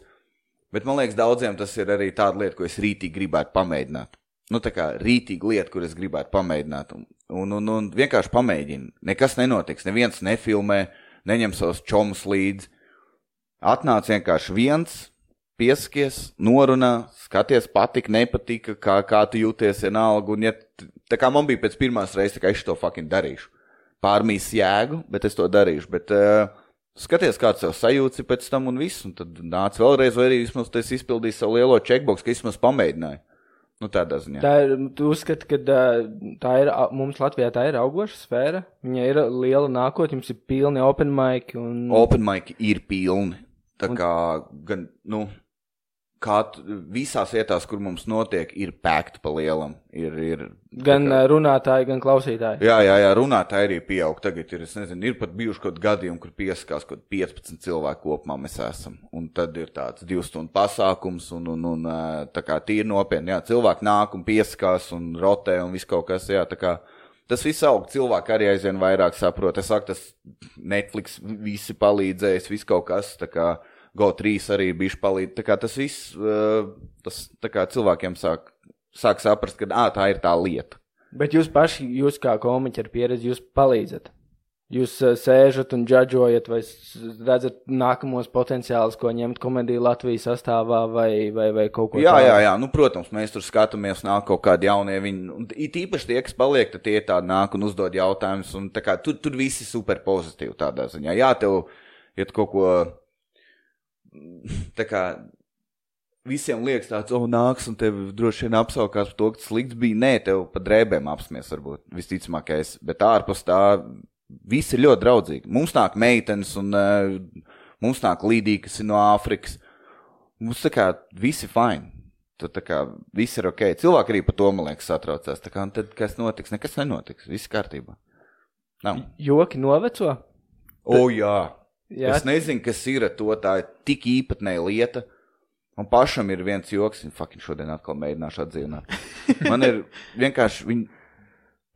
Bet man liekas, daudziem tas ir arī tāda lieta, ko es rītīgi gribētu pamēģināt. Nu, tā kā rītīga lieta, kur es gribētu pamēģināt. Un, un, un, un vienkārši pamēģini. Nekas nenotiks, neviens nefilmē, neņem savus čomus līdzi. Atnāc vienkārši viens, piesakies, norunā, skaties, patika, nepatika, kā, kā tu jūties, vienalga. Un, ja, tā kā man bija pēc pirmās reizes, kā es to fucking darīšu. Pārmīs jēgu, bet es to darīšu. Bet, uh, skaties, kāds tev sajūts ir pēc tam un viss. Un tad nāc vēlreiz, vai arī vismaz tas izpildīs savu lielo checkbox, ka vismaz pamēģināju. Nu, tādā ziņā. Tā ir, tu uzskati, ka tā ir, mums Latvijā tā ir augoša sfēra. Viņa ir liela nākotne, jums ir pilni open mic un Open mic ir pilni. Tā kā gan, nu, kā visās vietās, kur mums notiek, ir pēkta pa lielam. Ir, ir, gan uh, runātāji, gan klausītāji. Jā, jā, jā runātāji arī pieaug. Tagad ir, nezinu, ir pat bijuši kaut gadījumi, kur piesakās kaut kādi 15 cilvēku kopumā mēs esam. Un tad ir tāds divu stundu pasākums, un, un, un tā kā tīri nopietni, jā, cilvēki nāk un piesakās un rotē un viss kaut kas, jā, tā kā. Tas viss aug, cilvēki arī aizvien vairāk saprot. Es saku, tas Netflix visi palīdzējis, viss kaut kas, tā kā GO3 arī bijuši palīdz. Tā kā tas viss, ā, tas tā kā cilvēkiem sāk, sāk saprast, ka, ā, tā ir tā lieta. Bet jūs paši, jūs kā komiķi ar pieredzi, jūs palīdzat. Jūs uh, sēžat un džudžojat, vai redzat nākamos potenciālus, ko ņemt komēdiju Latvijas sastāvā, vai, vai, vai kaut ko Jā, tādu. jā, jā, nu, protams, mēs tur skatāmies, nāk kaut kādi jaunie. Viņi, it īpaši tie, kas paliek, tad tie tādi nāk un uzdod jautājumus. un kā Tur, tur viss ir super pozitīvi tādā ziņā. Jā, tev ir kaut ko *laughs* tā kā. Visiem liekas, tāds, oh, nāks, un tev droši vien apsaukās par to, ka tas slikts bija. Nē, tev pa drēbēm apsmies, varbūt visticamākais. Bet ārpus tā, viss ir ļoti draudzīgi. Mums nāk meitenes, un uh, mums nāk līdīgi, kas ir no Āfrikas. Mums tā kā visi fini. Tad tā kā viss ir ok. Cilvēki arī par to, man liekas, satraucās. Tā kā tad kas notiks? Nekas nenotiks. Viss kārtībā. Nav. Joki noveco? O, jā. Jā, Es nezinu, kas ir to. Tā ir tik īpatnēja lieta. Man pašam ir viens joks, un fucking šodien atkal mēģināšu atdzīvināt. Man ir vienkārši. Viņ,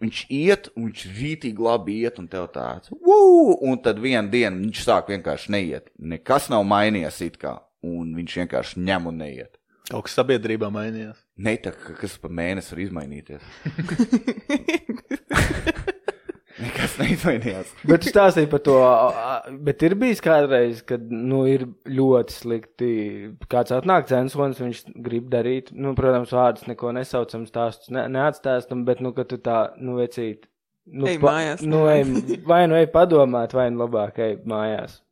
viņš iet, un viņš rītīgi labi iet, un tev tāds - wow! Un tad vienā dienā viņš sāk vienkārši neiet. Nekas nav mainījies it kā, un viņš vienkārši ņem un neiet. Kaut kas sabiedrībā mainījās. Ne tā, ka kas pa mēnesi var izmainīties. *laughs* Nekas neizmainījās. *laughs* Bet tu stāstīji par to, bet ir bijis kādreiz, kad, nu, ir ļoti slikti. Kāds atnāk censonis, viņš grib darīt, nu, protams, vārdus neko nesaucam, stāstus ne, neatstāstam, bet, nu, ka tu tā, nu, vecīt. Nu, Ej mājās, Nu, ej, vai nu ej padomāt, vai nu labāk ej mājās.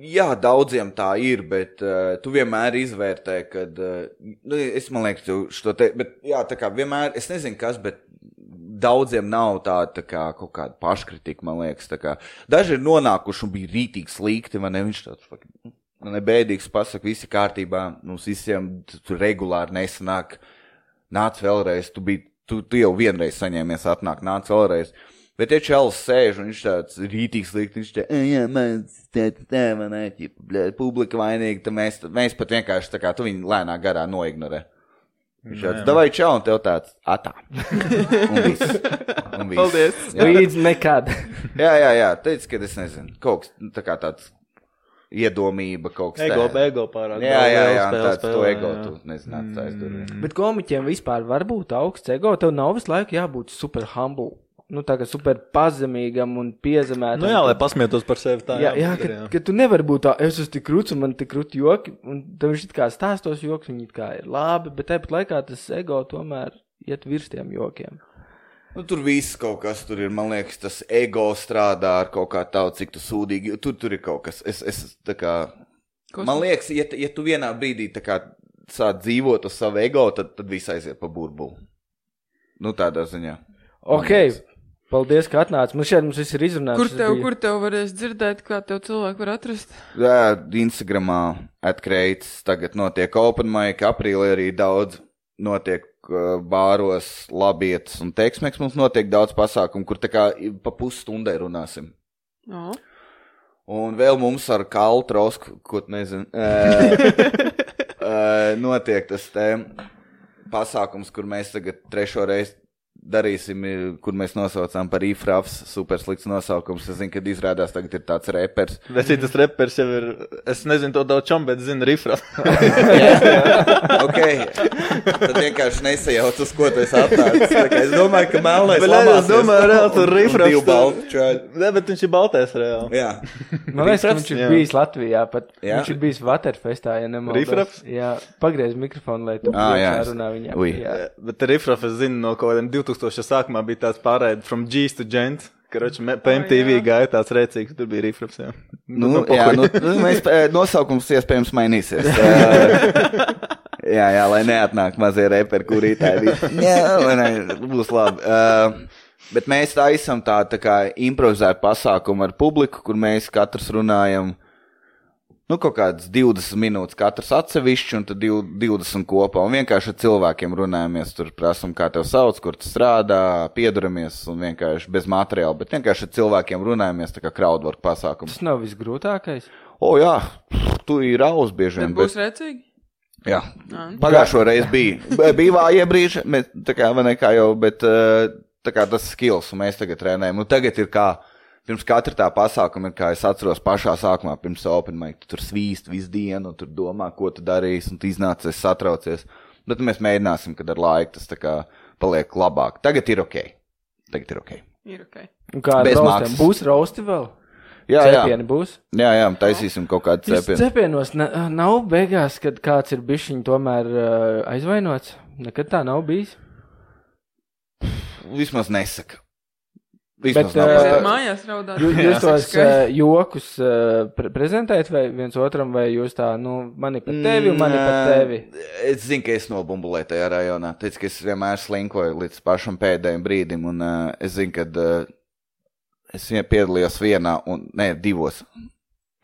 Jā, daudziem tā ir, bet uh, tu vienmēr izvērtē, kad. Uh, nu, es man liekas, tu šo te. Bet, jā, tā kā vienmēr, es nezinu, kas, bet daudziem nav tāda tā kā, kaut kāda paškritika, man liekas. tā daži ir nonākuši un bija rītīgi slikti, vai ne? Viņš tāds nu, nebēdīgs pasaka, visi kārtībā, mums visiem tu- tur regulāri nesanāk. Nāc vēlreiz, tu, biji, tu, tu jau vienreiz saņēmies, atnāk, nāc vēlreiz. Bet ja čels sēž un viņš tāds rītīgs likt, viņš tā, "Ej, jā, man tēva, nē, ķipa, bļē, publika vainīga, tad mēs, mēs pat vienkārši tā kā tu viņu lēnā garā noignorē. Viņš tāds, davai čau, un tev tāds, atā. Un *laughs* viss. Un viss. Paldies. Jā, Līdz nekad. jā, jā, jā teic, ka es nezinu, kaut kas, nu, tā kā tāds iedomība, kaut kas Ego, tāds. ego pārāk. Jā, jā, jā, spēle, tāds spēle, to jā, ego, jā. tu nezinātu, tā es tur. Bet komiķiem vispār var būt augsts ego. Tev nav visu laiku jābūt super humble. Nu, tā kā super pazemīgam un piezemētam. Nu jā, lai pasmietos par sevi tā. Jā, jā, bet ka, ir, ka tu nevari būt tā, es esmu tik krūts un man tik krūti joki. Un tev viņš it kā stāstos joks, viņi it kā ir labi, bet tāpat laikā tas ego tomēr iet virs tiem jokiem. Nu, tur viss kaut kas tur ir. Man liekas, tas ego strādā ar kaut kā tādu, cik tu sūdīgi. Tur, tur ir kaut kas. Es, es tā kā. Kosmos. Man liekas, ja, ja tu vienā brīdī kā sāc dzīvot uz savu ego, tad, tad viss aiziet pa burbuli. Nu, tādā ziņā. Ok, liekas. Paldies, ka atnāci. Man šeit mums viss ir izrunāts. Kur tev, bija- kur tev varēs dzirdēt, kā tev cilvēki var atrast? Jā, Instagramā atkreits. Tagad notiek open mic, aprīlī arī daudz notiek uh, bāros, labietas un teksmeks. Mums notiek daudz pasākumu, kur tā kā pa pusstundai runāsim. O, Un vēl mums ar Kalu Trosku, ko *laughs* ē, notiek tas te pasākums, kur mēs tagad trešo reizi darīsim, kur mēs nosaucām par īfrāfs, super slikts nosaukums. Es zinu, kad izrādās tagad ir tāds repers. Bet šī tas repers jau ir. Es nezinu to daudz čom, bet zinu rifra. *laughs* ok, tad vienkārši nesajauc, uz ko tas atnācis. Tā kā Es domāju, ka melnais nē, es domāju, reāli tur čaļi. Nē, bet viņš ir baltais reāli. Jā. Man liekas, ka viņš ir Jā. bijis Latvijā. Pat. Jā. Viņš ir bijis Waterfestā, ja nemaldos. Rifraps? Jā, pagriez mikrofonu, lai tu Ā, jā, runā viņam. Ui. Jā. Bet rifra es zinu no kaut kādiem 2000 sākumā bija tāds pārējais from G's to Gent. Karoči, me- pa MTV gāja tāds rēcīgs, tur bija rifraps. Jā, Nu, jā, nu, nu, mēs, *laughs* eh, nosaukums iespējams mainīsies. *laughs* Eh, jā, jā, lai neatnāk mazie reperi, kurī tā ir. Jā, lai ne, būs labi. Uh, bet mēs taisam tā, tā kā improvizētu pasākumu ar publiku, kur mēs katrs runājam. Nu, kaut kādas 20 minūtes katrs atsevišķi, un tad div- 20 kopā. Un vienkārši ar cilvēkiem runājamies, tur prasām, kā tev sauc, kur tu strādā, pieduramies, un vienkārši bez materiāla. Bet vienkārši ar cilvēkiem runājamies, tā kā crowdwork pasākums. Tas nav visgrūtākais. O, jā, tu ir raus bieži vien. Bet būs rēcīgi? Jā, Ā. pagājušo reizi bija. Bija vājie brīži, bet tā kā, vai ne, kā jau, bet eh, tā kā tas skills, un mēs tagad trenējam. Nu, tagad ir kā, pirms katra tā pasākuma ir, kā es atceros pašā sākumā, pirms open mic, tu tur svīst visu dienu, un tur domā, ko tu darīsi, un tu iznācies satraucies. Bet nu, mēs mēģināsim, kad ar laiku tas tā kā paliek labāk. Tagad ir ok. Tagad ir ok. Ir ok. Un Kā Bez maksas. Būs roasti vēl? Jā, jā, Cepieni būs. jā, jā taisīsim kaut kādu cepienu. cepienos na nav beigās, kad kāds ir bijis viņa tomēr uh, aizvainots. Nekad tā nav bijis. Vismaz nesaka. Bet, ejat mājās raudāt. Jūs, jūs tos uh, jokus uh, pre prezentējat vai viens otram, vai jūs tā, nu, mani par tevi un mani par tevi? Es zinu, ka es nobumbulēju tajā rajonā. Teicu, ka es vienmēr slinkoju līdz pašam pēdējiem brīdim, un uh, es zinu, ka uh, es vien- piedalījos vienā, un ne, divos.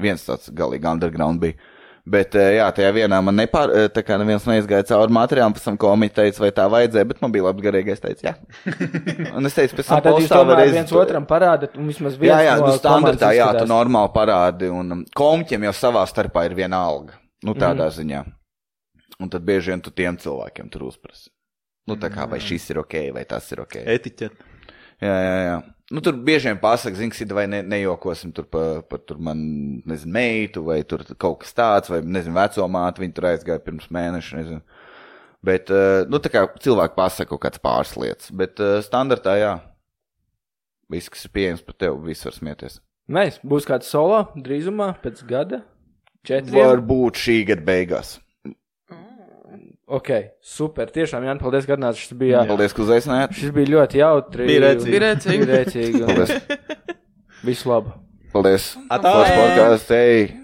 Viens tāds galīgi underground bija. Bet, uh, jā, tajā vienā man nepār, uh, tā kā neviens neizgāja cauri materiālam, pēc tam komiķi teica, vai tā vajadzēja, bet man bija labs garīgais, teicu, jā. *laughs* Un es teicu, pēc tam tad jūs postā tomēr varēs- viens otram parādat, un vismaz viens Jā, jā, no nu, standartā, jā, tu normāli parādi, un um, komiķiem jau savā starpā ir viena alga. Nu, tādā mm. ziņā. Un tad bieži vien tu tiem cilvēkiem tur uzprasi. Nu, tā kā vai šis ir ok, vai tas ir ok. Etiķet. Jā, jā, jā. Nu, tur bieži vien pasaka, zini, vai ne, nejokosim tur par pa, tur man, nezinu, meitu, vai tur kaut kas tāds, vai, nezinu, veco māti, viņi tur aizgāja pirms mēneša, nezinu. Bet, uh, nu, tā kā cilvēki pasaka kaut kāds pāris lietas, bet uh, standartā, jā. Viss, kas ir pieejams par tevi, viss var smieties. Mēs, būs kāds solo drīzumā, pēc gada, četriem. Varbūt šī gada beigās. Ok, super, tiešām, Jānis, paldies, ka atnāci. Šis bija, Paldies, ka uzaicinājāt. šis bija ļoti jautri. Bija rēcīgi. Bija rēcīgi. Bija rēcīgi. *laughs* Visu labu. Paldies. Atā. Podkāsts, ej.